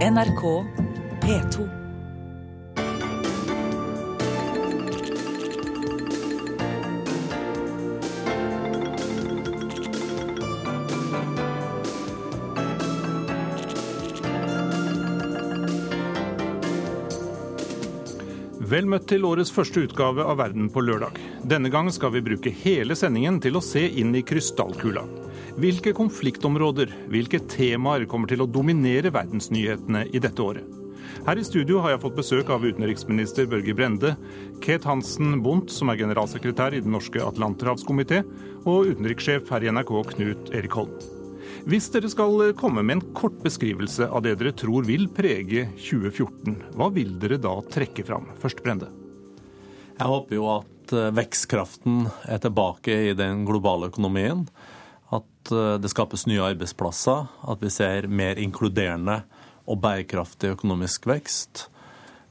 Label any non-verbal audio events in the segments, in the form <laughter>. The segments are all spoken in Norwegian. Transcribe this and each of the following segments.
NRK P2. Vel møtt til årets første utgave av Verden på lørdag. Denne gang skal vi bruke hele sendingen til å se inn i krystallkula. Hvilke konfliktområder, hvilke temaer kommer til å dominere verdensnyhetene i dette året? Her i studio har jeg fått besøk av utenriksminister Børge Brende, Kate Hansen Bundt, som er generalsekretær i Den norske atlanterhavskomité, og utenrikssjef her i NRK, Knut Erik Holm. Hvis dere skal komme med en kort beskrivelse av det dere tror vil prege 2014, hva vil dere da trekke fram? Først Brende. Jeg håper jo at eh, vekstkraften er tilbake i den globale økonomien. At eh, det skapes nye arbeidsplasser. At vi ser mer inkluderende og bærekraftig økonomisk vekst.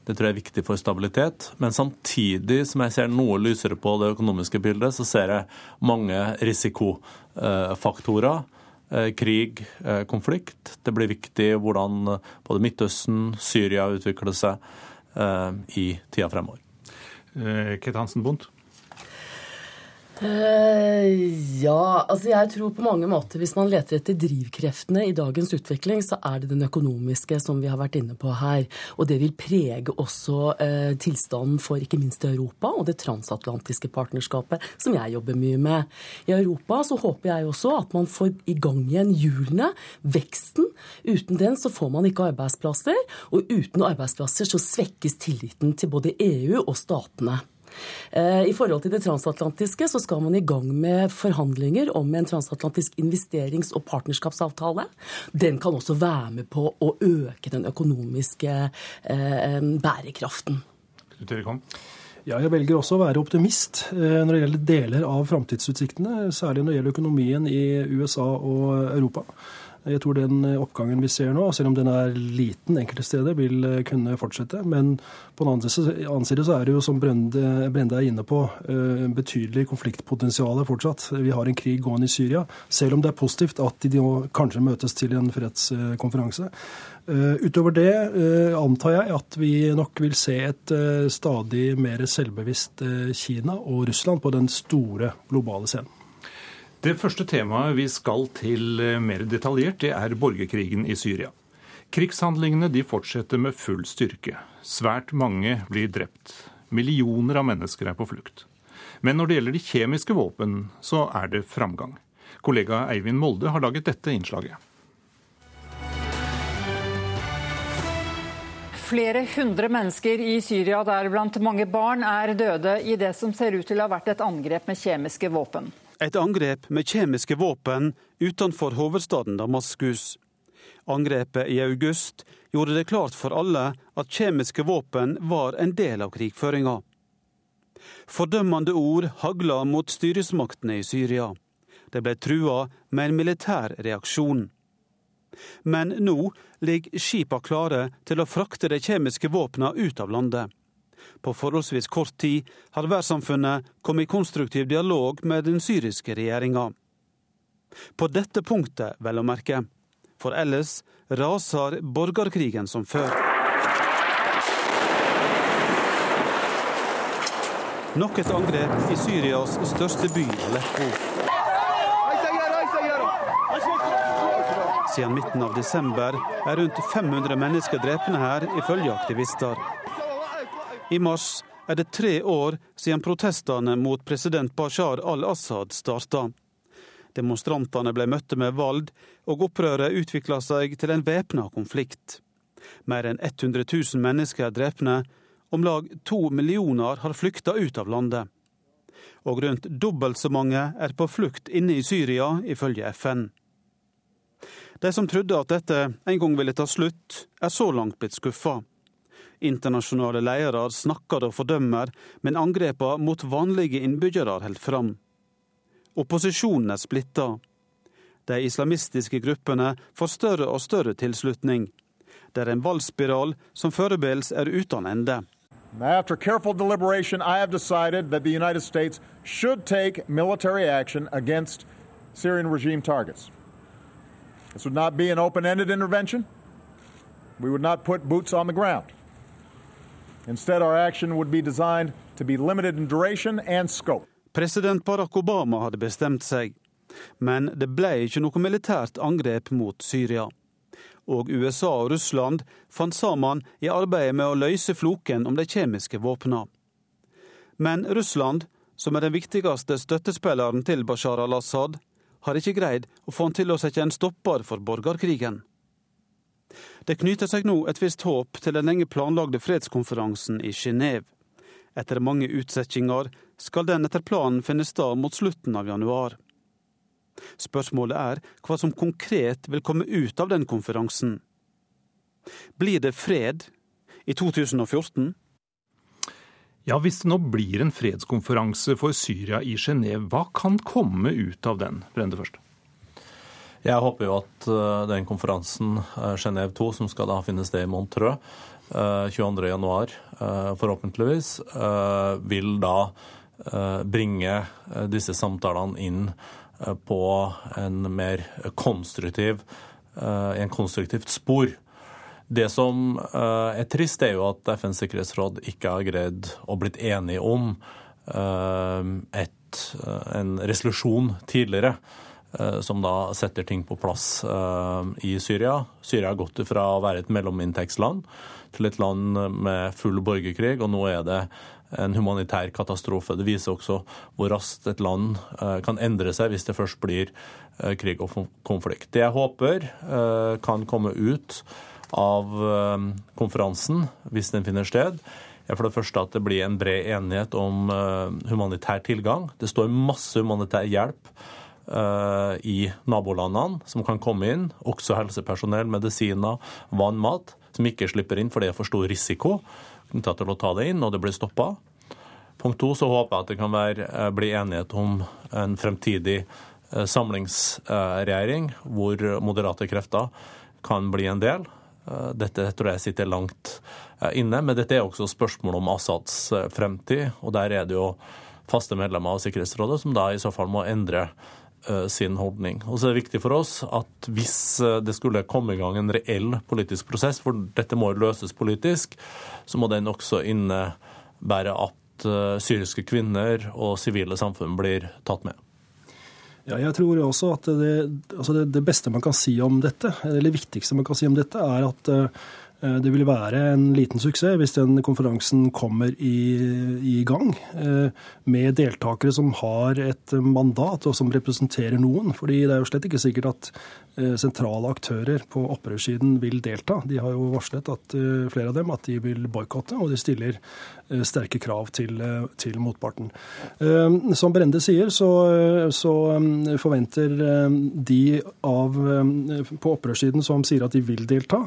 Det tror jeg er viktig for stabilitet. Men samtidig som jeg ser noe lysere på det økonomiske bildet, så ser jeg mange risikofaktorer Eh, krig, eh, konflikt. Det blir viktig hvordan både Midtøsten, Syria utvikler seg i tida fremover. Kate Hansen Bondt? Uh, ja, altså jeg tror på mange måter hvis man leter etter drivkreftene i dagens utvikling, så er det den økonomiske som vi har vært inne på her. Og det vil prege også uh, tilstanden for ikke minst Europa og det transatlantiske partnerskapet, som jeg jobber mye med. I Europa så håper jeg også at man får i gang igjen hjulene, veksten. Uten den så får man ikke arbeidsplasser, og uten arbeidsplasser så svekkes tilliten til både EU og statene. Eh, I forhold til det transatlantiske så skal man i gang med forhandlinger om en transatlantisk investerings- og partnerskapsavtale. Den kan også være med på å øke den økonomiske eh, bærekraften. Ja, jeg velger også å være optimist eh, når det gjelder deler av framtidsutsiktene, særlig når det gjelder økonomien i USA og Europa. Jeg tror den oppgangen vi ser nå, selv om den er liten enkelte steder, vil eh, kunne fortsette. Men på den annen side så er det jo, som Brende, Brende er inne på, eh, betydelig konfliktpotensial fortsatt. Vi har en krig gående i Syria, selv om det er positivt at de nå kanskje møtes til en fredskonferanse. Eh, utover det antar jeg at vi nok vil se et stadig mer selvbevisst Kina og Russland på den store globale scenen. Det første temaet vi skal til eh, mer detaljert, det er borgerkrigen i Syria. Krigshandlingene de fortsetter med full styrke. Svært mange blir drept. Millioner av mennesker er på flukt. Men når det gjelder de kjemiske våpen, så er det framgang. Kollega Eivind Molde har laget dette innslaget. Flere hundre mennesker i Syria, deriblant mange barn, er døde i det som ser ut til å ha vært et angrep med kjemiske våpen. Et angrep med kjemiske våpen utenfor hovedstaden Damaskus. Angrepet i august gjorde det klart for alle at kjemiske våpen var en del av krigføringa. Fordømmende ord hagla mot styresmaktene i Syria. Det ble trua med en militær reaksjon. Men nå ligger skipa klare til å frakte de kjemiske våpna ut av landet. På forholdsvis kort tid har verdenssamfunnet kommet i konstruktiv dialog med den syriske regjeringa. På dette punktet, vel å merke. For ellers raser borgerkrigen som før. Nok et angrep i Syrias største by, Aleppo. Siden midten av desember er rundt 500 mennesker drepne her, ifølge aktivister. I mars er det tre år siden protestene mot president Bashar al-Assad starta. Demonstrantene ble møtte med vold, og opprøret utvikla seg til en væpna konflikt. Mer enn 100 000 mennesker er drepne, om lag to millioner har flykta ut av landet. Og rundt dobbelt så mange er på flukt inne i Syria, ifølge FN. De som trodde at dette en gang ville ta slutt, er så langt blitt skuffa. Internasjonale ledere snakker og fordømmer, men angrepene mot vanlige innbyggere holder fram. Opposisjonen er splitta. De islamistiske gruppene får større og større tilslutning. Det er en valgspiral som foreløpig er uten ende. After careful deliberation, I have decided that the United States should take military action against Syrian regime targets. This would not be an open ended intervention. We would not. Instead, our action would be designed to be limited in duration and scope. President Barack Obama hadde bestemt seg, men det ble ikke noe militært angrep mot Syria. Og USA og Russland fant sammen i arbeidet med å løse floken om de kjemiske våpnene. Men Russland, som er den viktigste støttespilleren til Bashar al-Assad, har ikke greid å få han til å sette en stopper for borgerkrigen. Det knyter seg nå et visst håp til den lenge planlagde fredskonferansen i Genéve. Etter mange utsettinger skal den etter planen finne sted mot slutten av januar. Spørsmålet er hva som konkret vil komme ut av den konferansen. Blir det fred i 2014? Ja, Hvis det nå blir en fredskonferanse for Syria i Genéve, hva kan komme ut av den? Brende først. Jeg håper jo at eh, den konferansen, uh, Genéve 2, som skal da finne sted i Montreux 22.1, uh, forhåpentligvis, vil da bringe disse samtalene inn på en mer konstruktiv, en konstruktivt spor. Det som er trist, er jo at FNs sikkerhetsråd ikke har greid å blitt enige om et, en resolusjon tidligere Eh, som da setter ting på plass eh, i Syria. Syria har gått fra å være et mellominntektsland til et land med full borgerkrig, og nå er det en humanitær katastrofe. Det viser også hvor raskt et land eh, kan endre seg hvis det først blir krig og konflikt. Det jeg håper kan komme ut av konferansen, hvis den finner sted, er for det første at det blir en bred enighet om humanitær tilgang. Det står masse humanitær hjelp Eh, i nabolandene som kan komme inn, også helsepersonell, medisiner, vann, mat, som ikke slipper inn fordi det er for stor risiko knytta til å ta det inn, og det blir stoppa. Punkt to, så håper jeg at det kan være, eh, bli enighet om en fremtidig eh, samlingsregjering hvor moderate krefter kan bli en del. Dette tror jeg sitter langt inne, men dette er også spørsmål om Assads fremtid. Og der er det jo faste medlemmer av Sikkerhetsrådet som da i så fall må endre Eh, sin holdning. Og så er det viktig for oss at hvis eh, det skulle komme i gang en reell politisk prosess, for dette må løses politisk, så må den også innebære at eh, syriske kvinner og sivile samfunn blir tatt med. Ja, jeg tror også at det, altså det, det, beste man kan si om dette, eller det viktigste man kan si om dette, er at Eh, det vil være en liten suksess hvis den konferansen kommer i, i, gang eh, med deltakere som har et mandat og som representerer noen. Fordi det er jo slett ikke sikkert at eh, sentrale aktører på opprørssiden vil delta. De har jo varslet at flere av dem at de vil boikotte, og de stiller sterke krav til, til, motparten. Som Brende sier, så, så forventer de av, på opprørssiden som sier at de vil delta,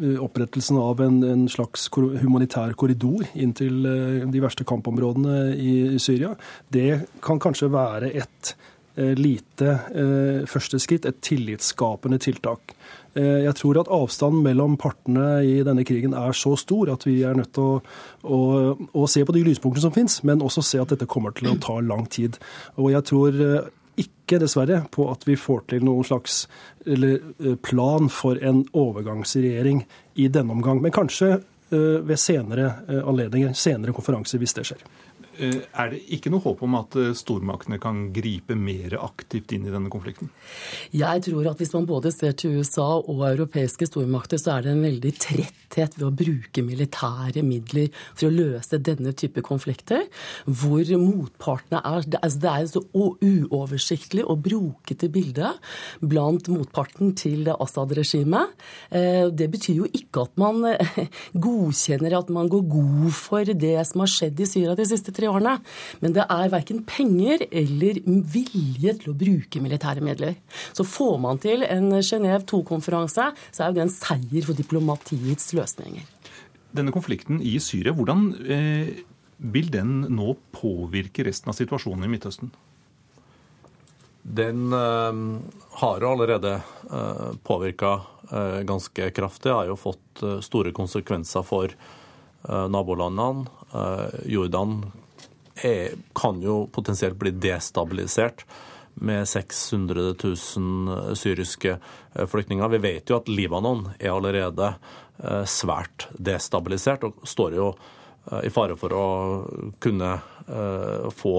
Eh, opprettelsen av en, en, slags humanitær korridor inn til eh, de verste kampområdene i Syria, det kan kanskje være et eh, lite første skritt, et tillitsskapende tiltak. Jeg tror at avstanden mellom partene i denne krigen er så stor at vi er nødt til å, å, å se på de lyspunktene som finnes, men også se at dette kommer til å ta lang tid. Og jeg tror ikke, dessverre, på at vi får til noen slags eller, plan for en overgangsregjering i denne omgang. Men kanskje eh, ved senere eh, anledninger, senere konferanser, hvis det skjer. Eh, er det ikke noe håp om at eh, stormaktene kan gripe mer aktivt inn i denne konflikten? Jeg tror at hvis man både ser til USA og europeiske stormakter, så er det en veldig tretthet ved å bruke militære midler for å løse denne type konflikter, hvor motpartene er altså Det er så uoversiktlig og brokete bilde blant motparten til Assad-regimet. Eh, det betyr jo ikke at man godkjenner at man går god for det som har skjedd i Syria de siste tre årene. Men det er verken penger eller vilje til å bruke militære midler. Så får man til en Genéve 2-konferanse, så er jo det en seier for diplomatiets løsninger. Denne konflikten i Syria, hvordan eh, vil den nå påvirke resten av situasjonen i Midtøsten? Den eh, har allerede eh, påvirka eh, ganske kraftig. Har jo fått eh, store konsekvenser for eh, nabolandene. Eh, Jordan er, kan jo potensielt bli destabilisert med 600 000 syriske flyktninger. Vi vet jo at Libanon er allerede svært destabilisert og står jo i fare for å kunne få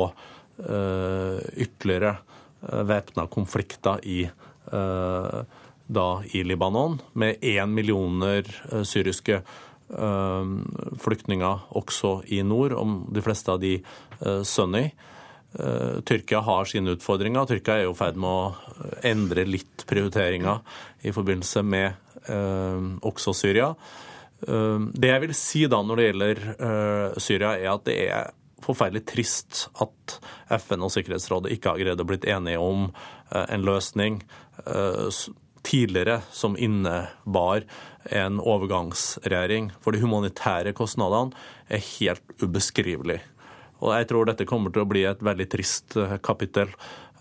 ytterligere væpna konflikter i da i Libanon, med én millioner syriske flyktninger også i nord, om de fleste av de sunni. Tyrkia har sine utfordringer. Tyrkia er jo i ferd med å endre litt prioriteringer i forbindelse med også Syria. Det jeg vil si da når det gjelder Syria, er at det er forferdelig trist at FN og Sikkerhetsrådet ikke har greid å blitt enige om en løsning tidligere som innebar en overgangsregjering. For de humanitære kostnadene er helt ubeskrivelige. Og jeg tror dette kommer til å bli et veldig trist eh, kapittel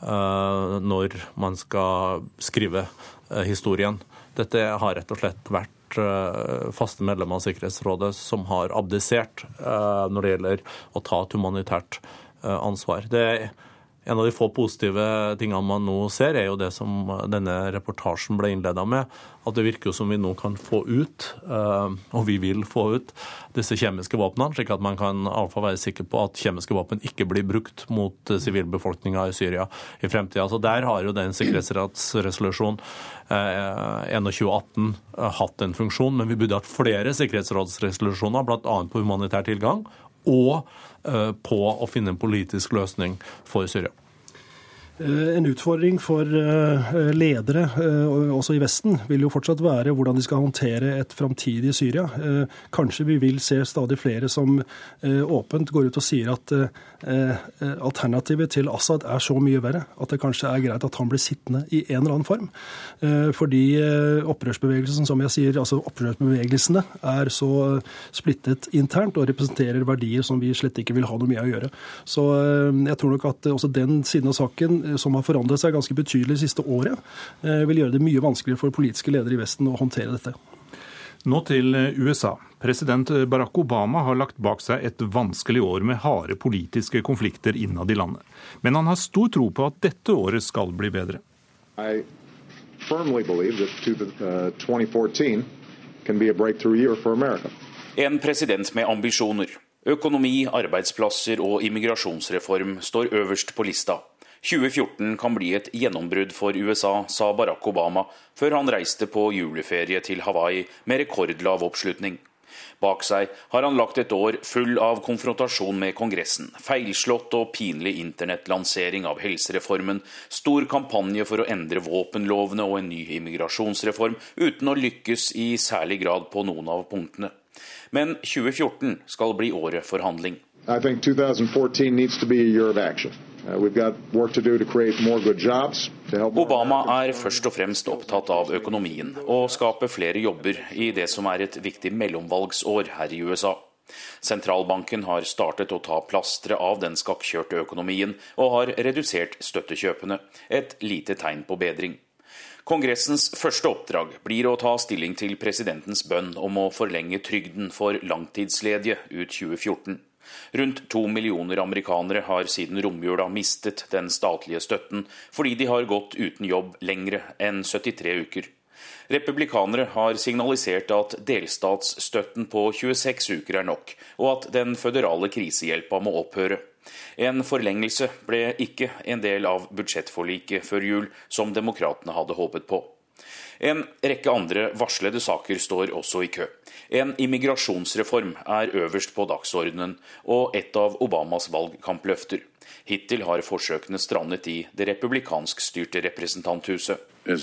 uh, når man skal skrive uh, historien. Dette har rett og slett vært faste medlemmer av Sikkerhetsrådet som har abdisert når det gjelder å ta et humanitært ansvar. Det er en av de få positive tingene man nå ser, er jo det som denne reportasjen ble innleda med. At det virker som vi nå kan få ut, eh, og vi vil få ut, disse kjemiske våpnene. Slik at man kan iallfall være sikker på at kjemiske våpen ikke blir brukt mot sivilbefolkninga i Syria i fremtida. Så der har jo den sikkerhetsrådsresolusjonen 2118 eh, hatt en funksjon, men vi burde hatt flere sikkerhetsrådsresolusjoner, bl.a. på humanitær tilgang og eh, på å finne en politisk løsning for Syria. Eh, en utfordring for eh, ledere, også i Vesten, vil jo fortsatt være hvordan de skal håndtere et framtidig Syria. Kanskje vi vil se stadig flere som åpent går ut og sier at alternativet til Assad er så mye verre at det kanskje er greit at han blir sittende i en eller annen form. Fordi opprørsbevegelsen, som jeg sier, altså opprørsbevegelsene er så splittet internt og representerer verdier som vi slett ikke vil ha noe mye å gjøre. Så jeg tror nok at også den siden av saken som har forandret seg ganske betydelig det siste året, eh, vil gjøre det mye vanskeligere for politiske ledere i Vesten å håndtere dette. Nå til eh, USA. President Barack Obama har lagt bak seg et vanskelig år med harde politiske konflikter innad i landet. Men han har stor tro på at dette året skal bli bedre. I firmly believe that 2014 uh, can be a breakthrough year for America. En president med ambisjoner. Økonomi, arbeidsplasser og immigrasjonsreform står øverst på lista. 2014 kan bli et gjennombrudd for USA, sa Barack Obama før han reiste på juleferie til Hawaii med rekordlav oppslutning. Bak seg har han lagt et år full av konfrontasjon med Kongressen, feilslått og pinlig internettlansering av helsereformen, stor kampanje for å endre våpenlovene og en ny immigrasjonsreform, uten å lykkes i særlig grad på noen av punktene. Men 2014 skal bli året for handling. I think 2014 needs to be a year of. Uh, Obama er først og fremst opptatt av økonomien og skape flere jobber i det som er et viktig mellomvalgsår her i USA. Sentralbanken har startet å ta plasteret av den skakkjørte økonomien og har redusert støttekjøpene, et lite tegn på bedring. Kongressens første oppdrag blir å ta stilling til presidentens bønn om å forlenge trygden for langtidsledige ut 2014. Rundt to millioner amerikanere har siden romjula mistet den statlige støtten, fordi de har gått uten jobb lengre enn 73 uker. Republikanere har signalisert at delstatsstøtten på 26 uker er nok, og at den føderale krisehjelpa må opphøre. En forlengelse ble ikke en del av budsjettforliket før jul, som demokratene hadde håpet på. En rekke andre varslede saker står også i kø. En immigrasjonsreform er øverst på dagsordenen, og et av Obamas valgkampløfter. Hittil har forsøkene strandet i det republikanskstyrte representanthuset. Uh,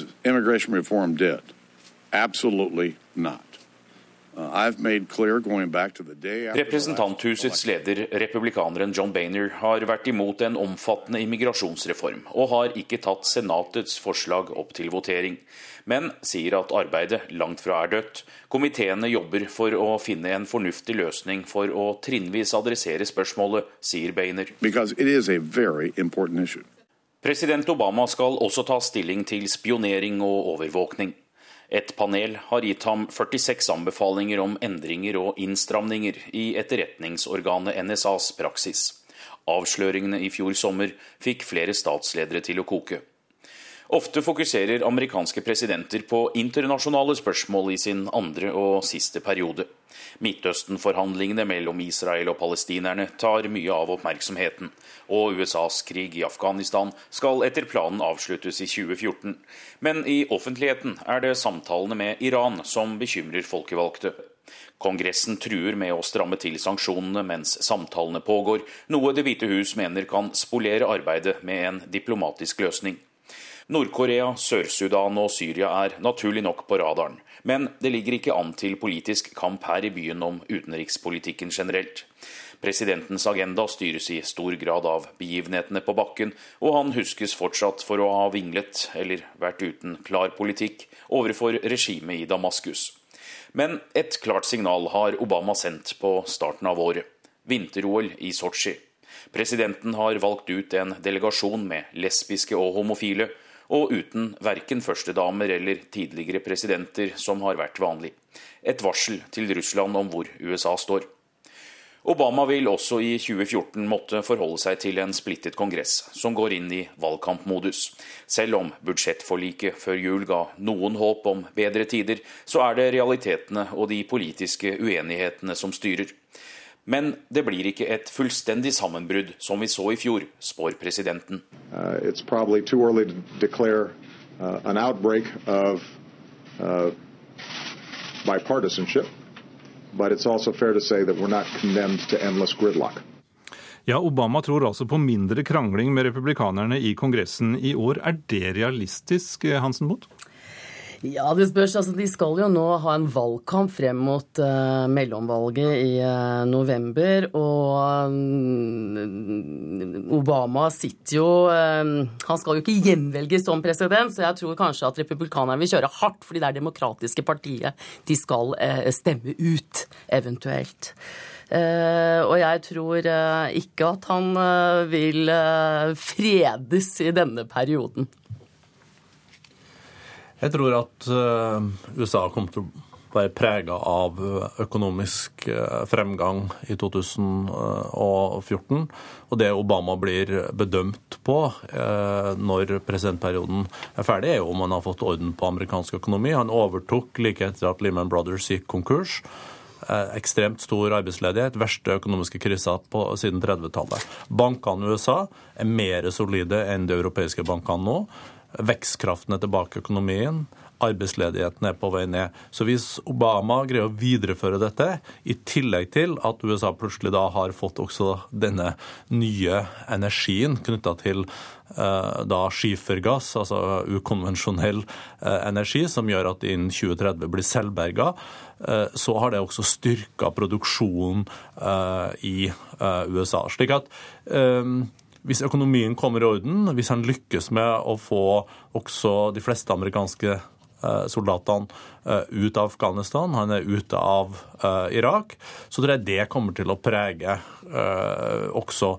Representanthusets leder, republikaneren John Bainer, har vært imot en omfattende immigrasjonsreform, og har ikke tatt Senatets forslag opp til votering men sier at arbeidet langt fra er dødt. Komiteene jobber for å finne en fornuftig løsning for å trinnvis adressere spørsmålet, sier Bainer. President Obama skal også ta stilling til spionering og overvåkning. Et panel har gitt ham 46 anbefalinger om endringer og innstramninger i etterretningsorganet NSAs praksis. Avsløringene i fjor sommer fikk flere statsledere til å koke. Ofte fokuserer amerikanske presidenter på internasjonale spørsmål i sin andre og siste periode. Midtøsten-forhandlingene mellom Israel og palestinerne tar mye av oppmerksomheten, og USAs krig i Afghanistan skal etter planen avsluttes i 2014. Men i offentligheten er det samtalene med Iran som bekymrer folkevalgte. Kongressen truer med å stramme til sanksjonene mens samtalene pågår, noe Det hvite hus mener kan spolere arbeidet med en diplomatisk løsning. Nord-Korea, Sør-Sudan og Syria er naturlig nok på radaren. Men det ligger ikke an til politisk kamp her i byen om utenrikspolitikken generelt. Presidentens agenda styres i stor grad av begivenhetene på bakken, og han huskes fortsatt for å ha vinglet, eller vært uten klar politikk, overfor regimet i Damaskus. Men et klart signal har Obama sendt på starten av året. Vinter-OL i Sotsji. Presidenten har valgt ut en delegasjon med lesbiske og homofile, og uten verken førstedamer eller tidligere presidenter, som har vært vanlig. Et varsel til Russland om hvor USA står. Obama vil også i 2014 måtte forholde seg til en splittet kongress, som går inn i valgkampmodus. Selv om budsjettforliket før jul ga noen håp om bedre tider, så er det realitetene og de politiske uenighetene som styrer. Men det blir ikke et fullstendig sammenbrudd som vi så i fjor, spår presidenten. Uh, uh, uh, but it's also fair to say that we're not condemned to endless gridlock. Ja, Obama tror altså på mindre krangling med republikanerne i Kongressen i år. Er det realistisk, Hansen Moth? Ja, det spørs. Altså, de skal jo nå ha en valgkamp frem mot uh, mellomvalget i uh, november. Og um, Obama sitter jo uh, Han skal jo ikke gjenvelges som president, så jeg tror kanskje at republikanerne vil kjøre hardt, fordi det er demokratiske partiet de skal stemme ut, eventuelt. og jeg tror ikke at han vil fredes i denne perioden. Jeg tror at eh, USA kommer til å være prega av økonomisk eh, fremgang i 2014. Og det Obama blir bedømt på eh, når presidentperioden er ferdig, er jo om han har fått orden på amerikansk økonomi. Han overtok like etter at Lehman Brothers gikk konkurs. Ekstremt stor arbeidsledighet, verste økonomiske krisa siden 30-tallet. Bankene i USA er mer solide enn de europeiske bankene nå. Vekstkraften er tilbake i økonomien. Arbeidsledigheten er på vei ned. Så hvis Obama greier å videreføre dette, i tillegg til at USA plutselig da har fått også denne nye energien knytta til eh, da skifergass, altså ukonvensjonell eh, energi, som gjør at innen 2030 blir selvberga, eh, så har det også styrka produksjonen i USA. Slik at hvis økonomien kommer i orden, hvis han lykkes med å få også de fleste amerikanske eh, soldatene eh, ut av Afghanistan, han er ute av uh, Irak, så tror jeg det kommer til å prege også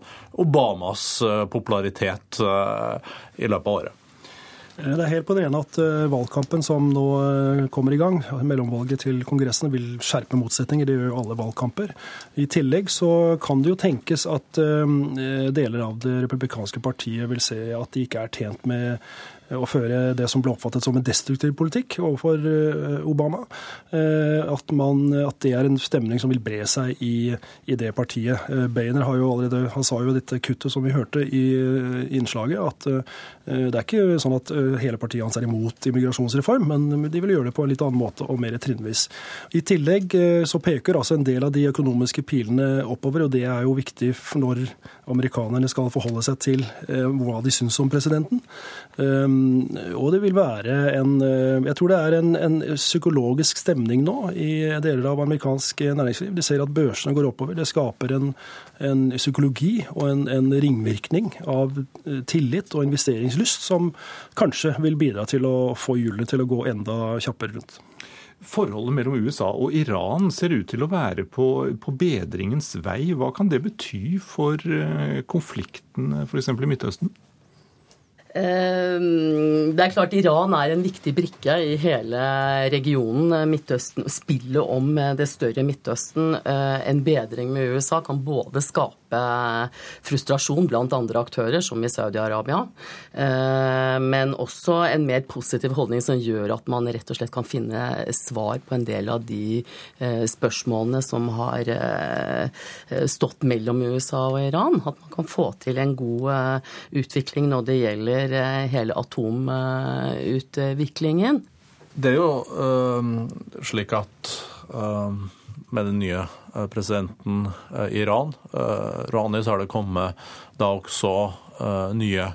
Obamas popularitet i løpet av året. Det er helt på det ene at valgkampen som nå kommer i gang, mellomvalget til Kongressen, vil skjerpe motsetninger. Det gjør jo alle valgkamper. I tillegg så kan det jo tenkes at deler av det republikanske partiet vil se at de ikke er tjent med å føre det som ble oppfattet som en destruktiv politikk overfor eh, Obama. Eh, at, man, at det er en stemning som vil bre seg i, i det partiet. Eh, Bainer har jo allerede, han sa jo dette kuttet som vi hørte i innslaget, at det er ikke sånn at hele partiet hans er imot immigrasjonsreform, men de vil gjøre det på en litt annen måte og mer trinnvis. I tillegg så peker altså en del av de økonomiske pilene oppover, og det er jo viktig når amerikanerne skal forholde seg til hva de syns om presidenten. Og det vil være en eh, Jeg tror det er en, en, psykologisk stemning nå i deler av amerikansk næringsliv. De ser at børsene går oppover. Det skaper en, en psykologi og en, en, ringvirkning av eh, tillit og investeringslyst som kanskje vil bidra til å få hjulene til å gå enda kjappere rundt. Forholdet mellom USA og Iran ser ut til å være på, på bedringens vei. Hva kan det bety for eh, konflikten f.eks. i Midtøsten? Ehm, det er klart Iran er en viktig brikke i hele regionen. Midtøsten, Spillet om det større Midtøsten, eh, en bedring med USA, kan både skape skape frustrasjon blant andre aktører, som i Saudi-Arabia. Men også en mer positiv holdning som gjør at man rett og slett kan finne svar på en del av de spørsmålene som har stått mellom USA og Iran. At man kan få til en god utvikling når det gjelder hele atomutviklingen. Det er jo øh, slik at øh, med den nye øh, presidenten i Iran, Rani, så har det kommet da også nye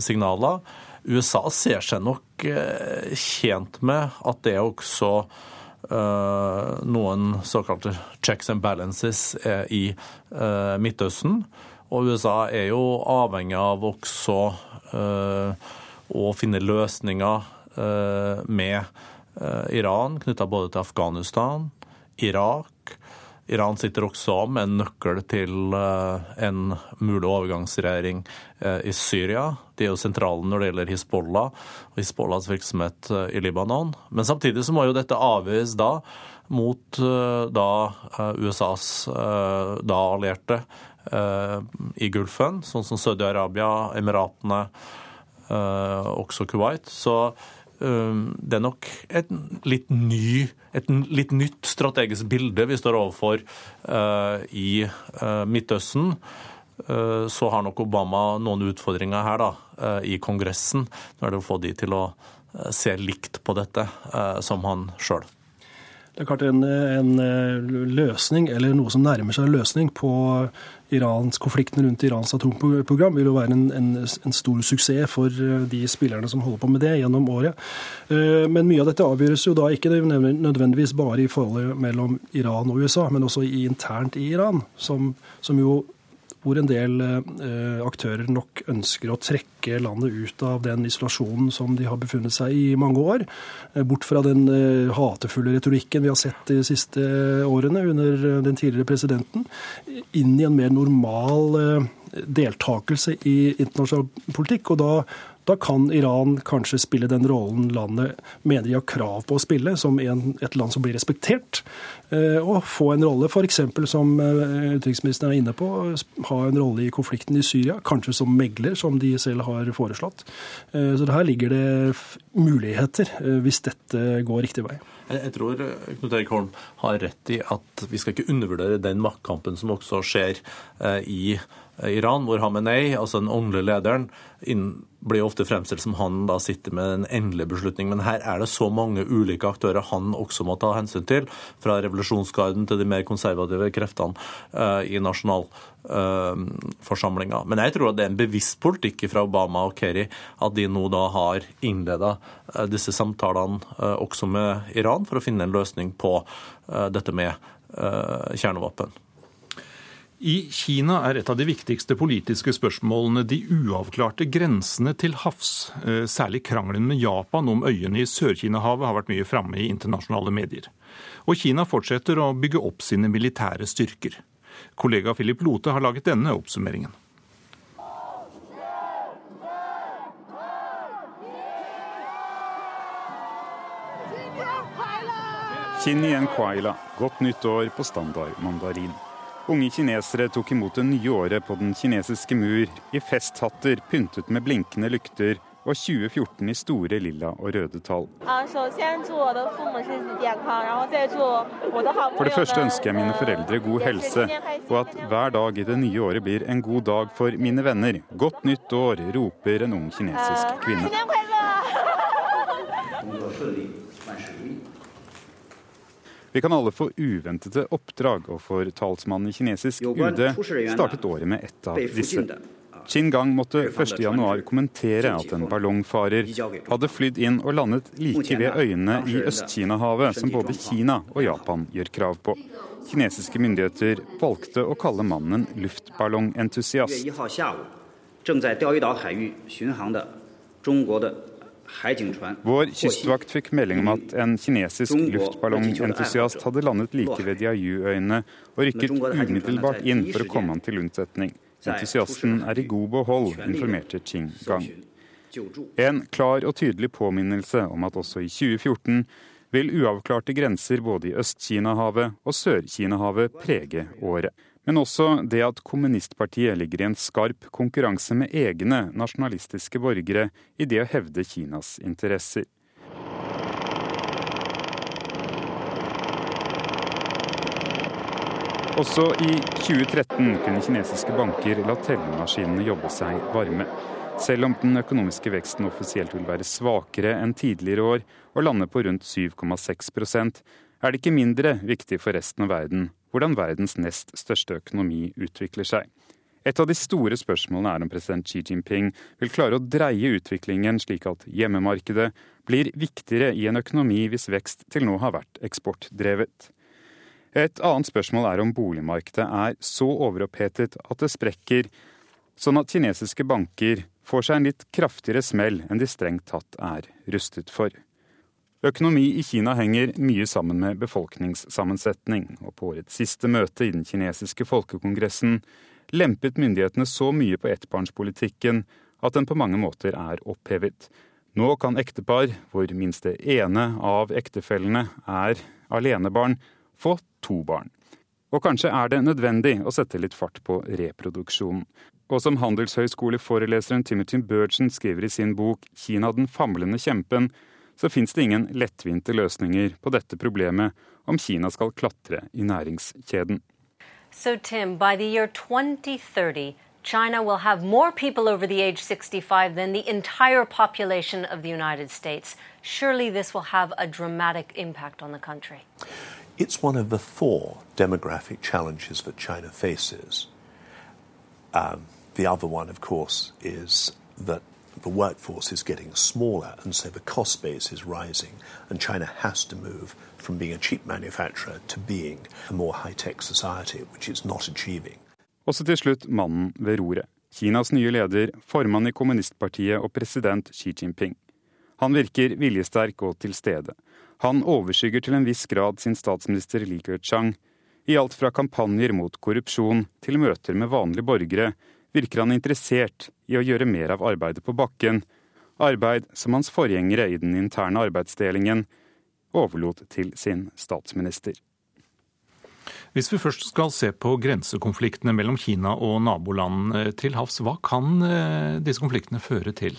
signaler. USA ser seg nok tjent med at det også noen såkalte checks and balances i Midtøsten. Og USA er jo avhengig av også å finne løsninger Eh, med eh, Iran knytta både til Afghanistan, Irak. Iran sitter også med en nøkkel til eh, en mulig overgangsregjering i Syria. De er jo sentrale når det gjelder Hizbollah og Hizbollahs virksomhet i Libanon. Men samtidig så må jo dette avveies da mot da USAs da allierte i Gulfen, sånn som Saudi-Arabia, Emiratene, også Kuwait. Så det er nok et litt, ny, et litt nytt strategisk bilde vi står overfor uh, i uh, Midtøsten. Uh, så har nok Obama noen utfordringer her da, i Kongressen. Nå er det å få de til å se likt på dette som han sjøl. Det er klart en, en, løsning, eller noe som nærmer seg en løsning på Irans, konflikten rundt Irans atomprogram, vil jo være en, en, en, stor suksess for eh, de spillerne som holder på med det gjennom året. Eh, men mye av dette avgjøres jo da ikke nødvendigvis bare i forholdet mellom Iran og USA, men også internt i Iran, som, som jo hvor en del eh, aktører nok ønsker å trekke landet ut av den isolasjonen som de har befunnet seg i mange år. Eh, bort fra den eh, hatefulle retorikken vi har sett de siste årene under den tidligere presidenten, inn i en mer normal deltakelse i internasjonal politikk. og da da kan Iran kanskje spille den rollen landet mener de har krav på å spille, som en, et land som blir respektert. Eh, og få en rolle, f.eks. som eh, utenriksministeren er inne på, ha en rolle i konflikten i Syria. Kanskje som megler, som de selv har foreslått. Eh, så her ligger det muligheter, hvis dette går riktig vei. Jeg tror Knut Erik Holm har rett i at vi skal ikke undervurdere den maktkampen som også skjer i Iran, hvor Hamenei, altså den åndelige lederen, blir ofte fremstilt som han da sitter med en endelig beslutning. Men her er det så mange ulike aktører han også må ta hensyn til. Fra revolusjonsgarden til de mer konservative kreftene uh, i nasjonalforsamlinga. Uh, Men jeg tror at det er en bevisst politikk fra Obama og Kerry at de nå da har innleda uh, disse samtalene også med Iran for å finne en løsning på dette med kjernevåpen. I Kina er et av de viktigste politiske spørsmålene de uavklarte grensene til havs. Eh, særlig krangelen med Japan om øyene i Sør-Kina-havet har vært mye framme i internasjonale medier. Og Kina fortsetter å bygge opp sine militære styrker. Kollega Philip Lote har laget denne oppsummeringen. Kinyen Kwaila, godt nytt år på standard mandarin. Unge kinesere tok imot det nye året på den kinesiske mur i festhatter pyntet med blinkende lykter og 2014 i store lilla og røde tall. For det første ønsker jeg mine foreldre god helse, og at hver dag i det nye året blir en god dag for mine venner. Godt nytt år, roper en ung kinesisk kvinne. Vi kan alle få uventede oppdrag, og for talsmannen i kinesisk UD startet året med ett av disse. Qin Gang måtte 1.1 kommentere at en ballongfarer hadde flydd inn og landet like ved øyene i Øst-Kina-havet som både Kina og Japan gjør krav på. Kinesiske myndigheter valgte å kalle mannen luftballongentusiast. Vår kystvakt fikk melding om at en kinesisk luftballongentusiast hadde landet like ved Diayu-øyene og rykket umiddelbart inn for å komme han til unnsetning. Entusiasten er i god behold, informerte Ching Gang. En klar og tydelig påminnelse om at også i 2014 vil uavklarte grenser både i Øst-Kina-havet og Sør-Kina-havet prege året. Men også det at kommunistpartiet ligger i en skarp konkurranse med egne nasjonalistiske borgere i det å hevde Kinas interesser. Også i 2013 kunne kinesiske banker la tellemaskinene jobbe seg varme. Selv om den økonomiske veksten offisielt vil være svakere enn tidligere år og lande på rundt 7,6% er det ikke mindre viktig for resten av verden hvordan verdens nest største økonomi utvikler seg. Et av de store spørsmålene er om president Xi Jinping vil klare å dreie utviklingen slik at hjemmemarkedet blir viktigere i en økonomi hvis vekst til nå har vært eksportdrevet. Et annet spørsmål er om boligmarkedet er så overopphetet at det sprekker, sånn at kinesiske banker får seg en litt kraftigere smell enn de strengt tatt er rustet for. Økonomi i Kina henger mye sammen med befolkningssammensetning, og på årets siste møte i den kinesiske folkekongressen lempet myndighetene så mye på ettbarnspolitikken at den på mange måter er opphevet. Nå kan ektepar, hvor minst det ene av ektefellene er alenebarn, få to barn. Og kanskje er det nødvendig å sette litt fart på reproduksjonen. Og som handelshøyskoleforeleseren Timothy Burgeon skriver i sin bok 'Kina den famlende kjempen', så fins det ingen lettvinte løsninger på dette problemet om Kina skal klatre i næringskjeden. So Tim, by the year 2030, China will have more people over the age 65 than the entire population of the United States. Surely this will have a dramatic impact on the country. It's one of the four demographic challenges that China faces. Um, the other one, of course, is that the workforce is getting smaller, and so the cost base is rising, and China has to move from being a cheap manufacturer to being a more high tech society, which it's not achieving. Også til slutt mannen ved roret. Kinas nye leder, formann i kommunistpartiet og president Xi Jinping. Han virker viljesterk og til stede. Han overskygger til en viss grad sin statsminister Li Keqiang. I alt fra kampanjer mot korrupsjon til møter med vanlige borgere virker han interessert i å gjøre mer av arbeidet på bakken, arbeid som hans forgjengere i den interne arbeidsdelingen overlot til sin statsminister. Hvis vi først skal se på grensekonfliktene mellom Kina og naboland eh, til havs, hva kan eh, disse konfliktene føre til?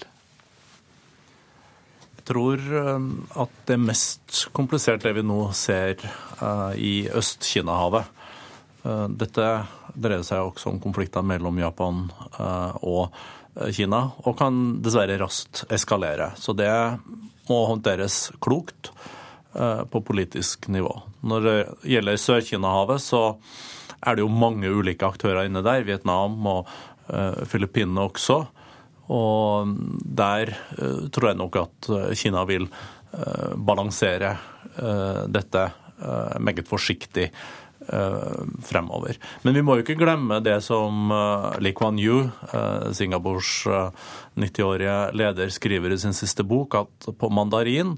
Jeg tror um, at det mest kompliserte det vi nå ser uh, i Øst-Kina-havet. Uh, dette dreier seg også om konflikter mellom Japan uh, og Kina, og kan dessverre raskt eskalere. Så det må håndteres klokt på politisk nivå. Når det gjelder Sør-Kina-havet, så er det jo mange ulike aktører inne der. Vietnam og Filippinene også. Og der tror jeg nok at eh, Kina vil balansere dette meget forsiktig fremover. Men vi må jo ikke glemme det som Lee Kuan Yew, Singapores 90-årige leder, skriver i sin siste bok, at på mandarin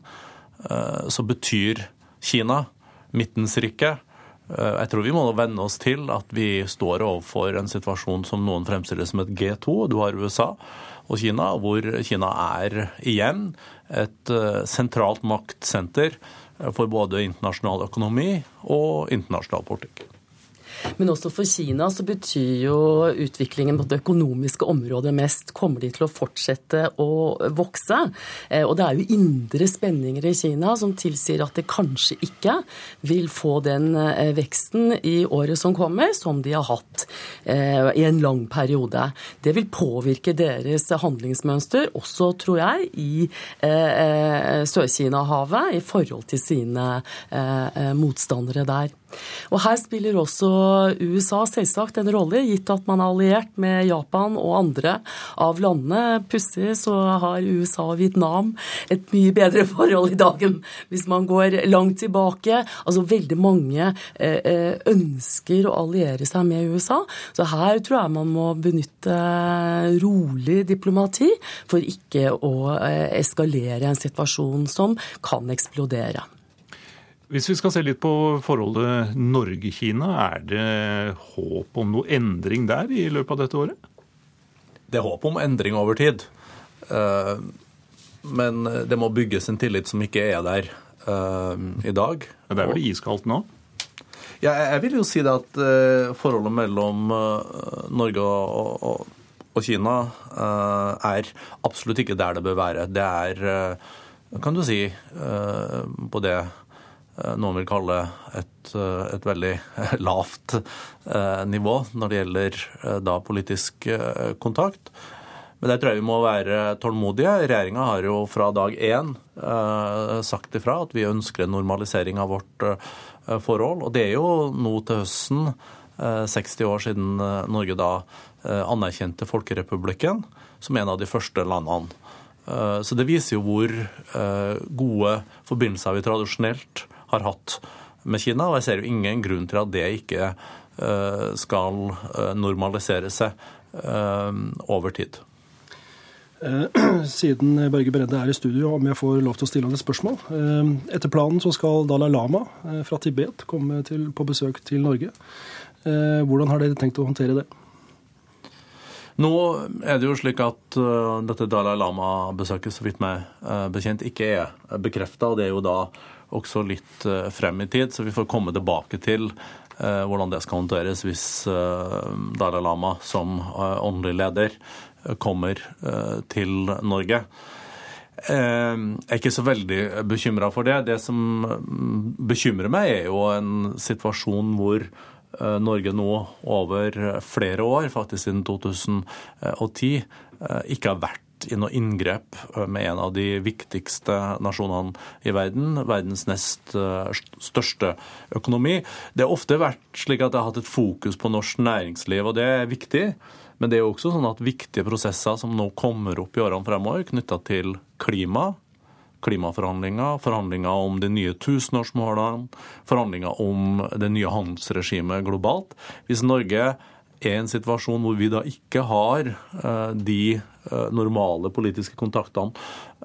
så betyr Kina midtens rike. Jeg tror vi må venne oss til at vi står overfor en situasjon som noen fremstiller som et G2. Du har USA og Kina, hvor Kina er igjen et eh, sentralt maktsenter for både internasjonal økonomi og internasjonal politikk. Men også for Kina så betyr jo utviklingen på det økonomiske området mest. Kommer de til å fortsette å vokse? Eh, og det er jo indre spenninger i Kina som tilsier at det kanskje ikke vil få den eh, veksten i året som kommer, som de har hatt eh, i en lang periode. Det vil påvirke deres handlingsmønster, også tror jeg, i Sør-Kina-havet i forhold til sine motstandere der. Og Her spiller også USA selvsagt en rolle, gitt at man er alliert med Japan og andre av landene. Pussig så har USA og Vietnam et mye bedre <laughs> forhold i dagen hvis man går langt tilbake. Altså Veldig mange eh, eh, ønsker å alliere seg med USA. Så her tror jeg man må benytte rolig diplomati for ikke å eh, eskalere en situasjon som kan eksplodere. Hvis vi skal se litt på forholdet Norge-Kina, er det håp om noe endring der i løpet av dette året? Det er håp om endring over tid. Eh, men det må bygges en tillit som ikke er der eh, i dag. Det er vel iskaldt nå? Ja, jeg vil jo si det at forholdet mellom Norge og, og, og Kina er absolutt ikke der det bør være. Det er, kan du si, på det noen vil kalle et, et veldig <laughs> lavt nivå når det gjelder da politisk kontakt. Men der tror jeg vi må være tålmodige. Regjeringa har jo fra dag én eh, sagt ifra at vi ønsker en normalisering av vårt eh, forhold. Og det er jo nå til høsten, eh, 60 år siden eh, Norge da eh, anerkjente Folkerepublikken som en av de første landene. Eh, så det viser jo hvor gode forbindelser vi tradisjonelt har hatt med Kina. Og jeg ser jo ingen grunn til at det ikke skal normalisere seg over tid. Eh, <clears throat> siden Børge Brende er i studio, om jeg får lov til å stille han et spørsmål. Eh, etter planen så skal Dalai Lama eh, fra Tibet komme til, på besøk til Norge. Hvordan har dere tenkt å håndtere det? Nå er det jo slik at dette Dalai Lama-besøket så vidt meg bekjent ikke er bekrefta. Det er jo da også litt uh, frem i tid, så vi får komme tilbake til hvordan det skal håndteres hvis Dalai Lama som åndelig leder kommer eh, til Norge. Eh, jeg er ikke så veldig bekymra for det. Det som mm, bekymrer meg, er jo en situasjon hvor eh, Norge nå over flere år, faktisk siden 2010, ikke har vært i noe inngrep med en av de viktigste nasjonene i verden, verdens nest største økonomi. Det har ofte vært slik at det har hatt et fokus på norsk næringsliv, og det er viktig. Men det er jo også sånn at viktige prosesser som nå kommer opp i årene fremover, knytta til klima, klimaforhandlinger, forhandlinger om de nye tusenårsmålene, forhandlinger om det nye handelsregimet globalt. Hvis Norge er i en situasjon hvor vi da ikke har uh, de normale politiske kontaktene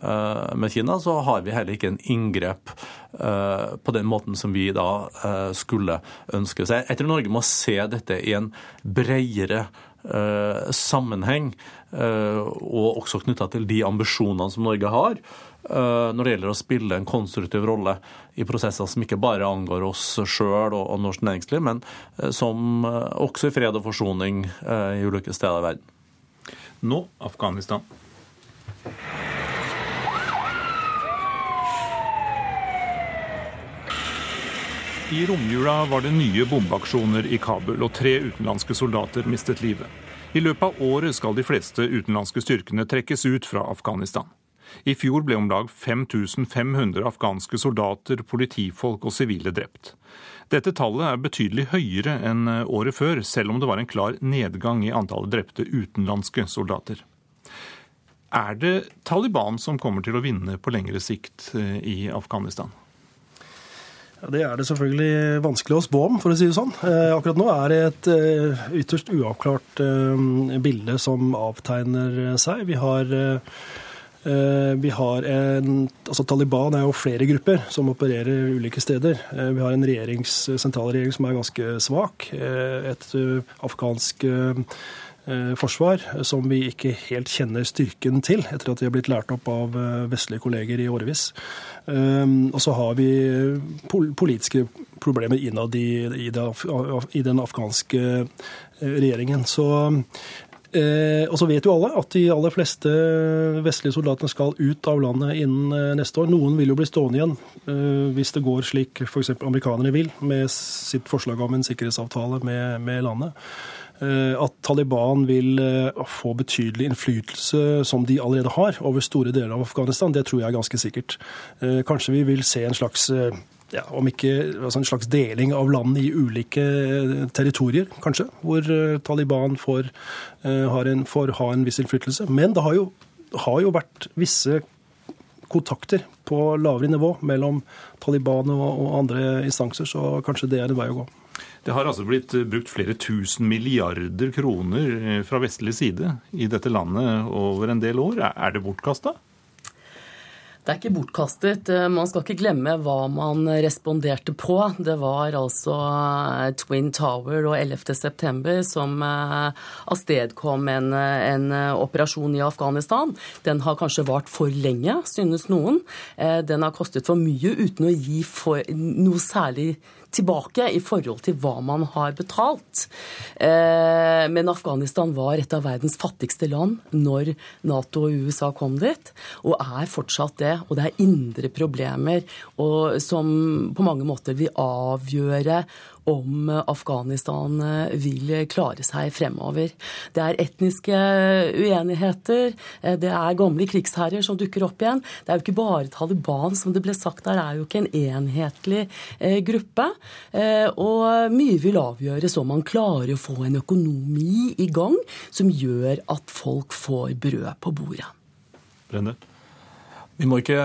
uh, med Kina, så har vi heller ikke en inngrep på den måten som vi da skulle ønske. Så jeg, tror Norge må se dette i en bredere Eh, sammenheng, eh, og også knytta til de ambisjonene som Norge har eh, når det gjelder å spille en konstruktiv rolle i prosesser som ikke bare angår oss sjøl og, norsk næringsliv, men som også i fred og forsoning i ulike steder i verden. Nå Afghanistan. I romjula var det nye bombeaksjoner i Kabul, og tre utenlandske soldater mistet livet. I løpet av året skal de fleste utenlandske styrkene trekkes ut fra Afghanistan. I fjor ble om lag 5500 afghanske soldater, politifolk og sivile drept. Dette tallet er betydelig høyere enn året før, selv om det var en klar nedgang i antallet drepte utenlandske soldater. Er det Taliban som kommer til å vinne på lengre sikt eh, i Afghanistan? Det er det selvfølgelig vanskelig å spå om, for å si det sånn. Eh, akkurat nå er det et eh, ytterst uavklart eh, bilde som avtegner seg. Vi har, vi har en, altså Taliban er jo flere grupper som opererer ulike steder. Vi har en regjerings, sentralregjering som er ganske svak. Et afghansk forsvar som vi ikke helt kjenner styrken til, etter at de har blitt lært opp av vestlige kolleger i årevis. Og så har vi politiske problemer innad i, i, den afghanske eh, regjeringen. Så Eh, og så vet jo alle at de aller fleste vestlige soldatene skal ut av landet innen eh, neste år. Noen vil jo bli stående igjen eh, hvis det går slik f.eks. amerikanerne vil, med sitt forslag om en sikkerhetsavtale med, med landet. Eh, at Taliban vil eh, få betydelig innflytelse, som de allerede har, over store deler av Afghanistan, det tror jeg er ganske sikkert. Eh, kanskje vi vil se en slags ja, om ikke altså en slags deling av land i ulike territorier, kanskje, hvor Taliban får, en, får ha en viss innflytelse. Men det har jo, har jo vært visse kontakter på lavere nivå mellom Taliban og, og andre instanser, så kanskje det er en vei å gå. Det har altså blitt brukt flere tusen milliarder kroner eh, fra vestlig side i dette landet over en del år. Er det bortkasta? Det er ikke bortkastet. Eh, man skal ikke glemme hva man responderte på. Det var altså eh, Twin Tower og 11. september som eh, avstedkom en, en operasjon i Afghanistan. Den har kanskje vart for lenge, synes noen. Den har kostet for mye uten å gi for, noe særlig tilbake i forhold til hva man har betalt. Eh, men Afghanistan var et av verdens fattigste land når Nato og USA kom dit, og er fortsatt det. Og det er indre problemer som på mange måter vil avgjøre om Afghanistan eh, vil klare seg fremover. Det er etniske uenigheter, eh, det er gamle krigsherrer som dukker opp igjen. Det er jo ikke bare Taliban, som det ble sagt der, er jo ikke en enhetlig eh, gruppe. Og mye vil avgjøres om man klarer å få en økonomi i gang som gjør at folk får brød på bordet. Brenne. Vi må ikke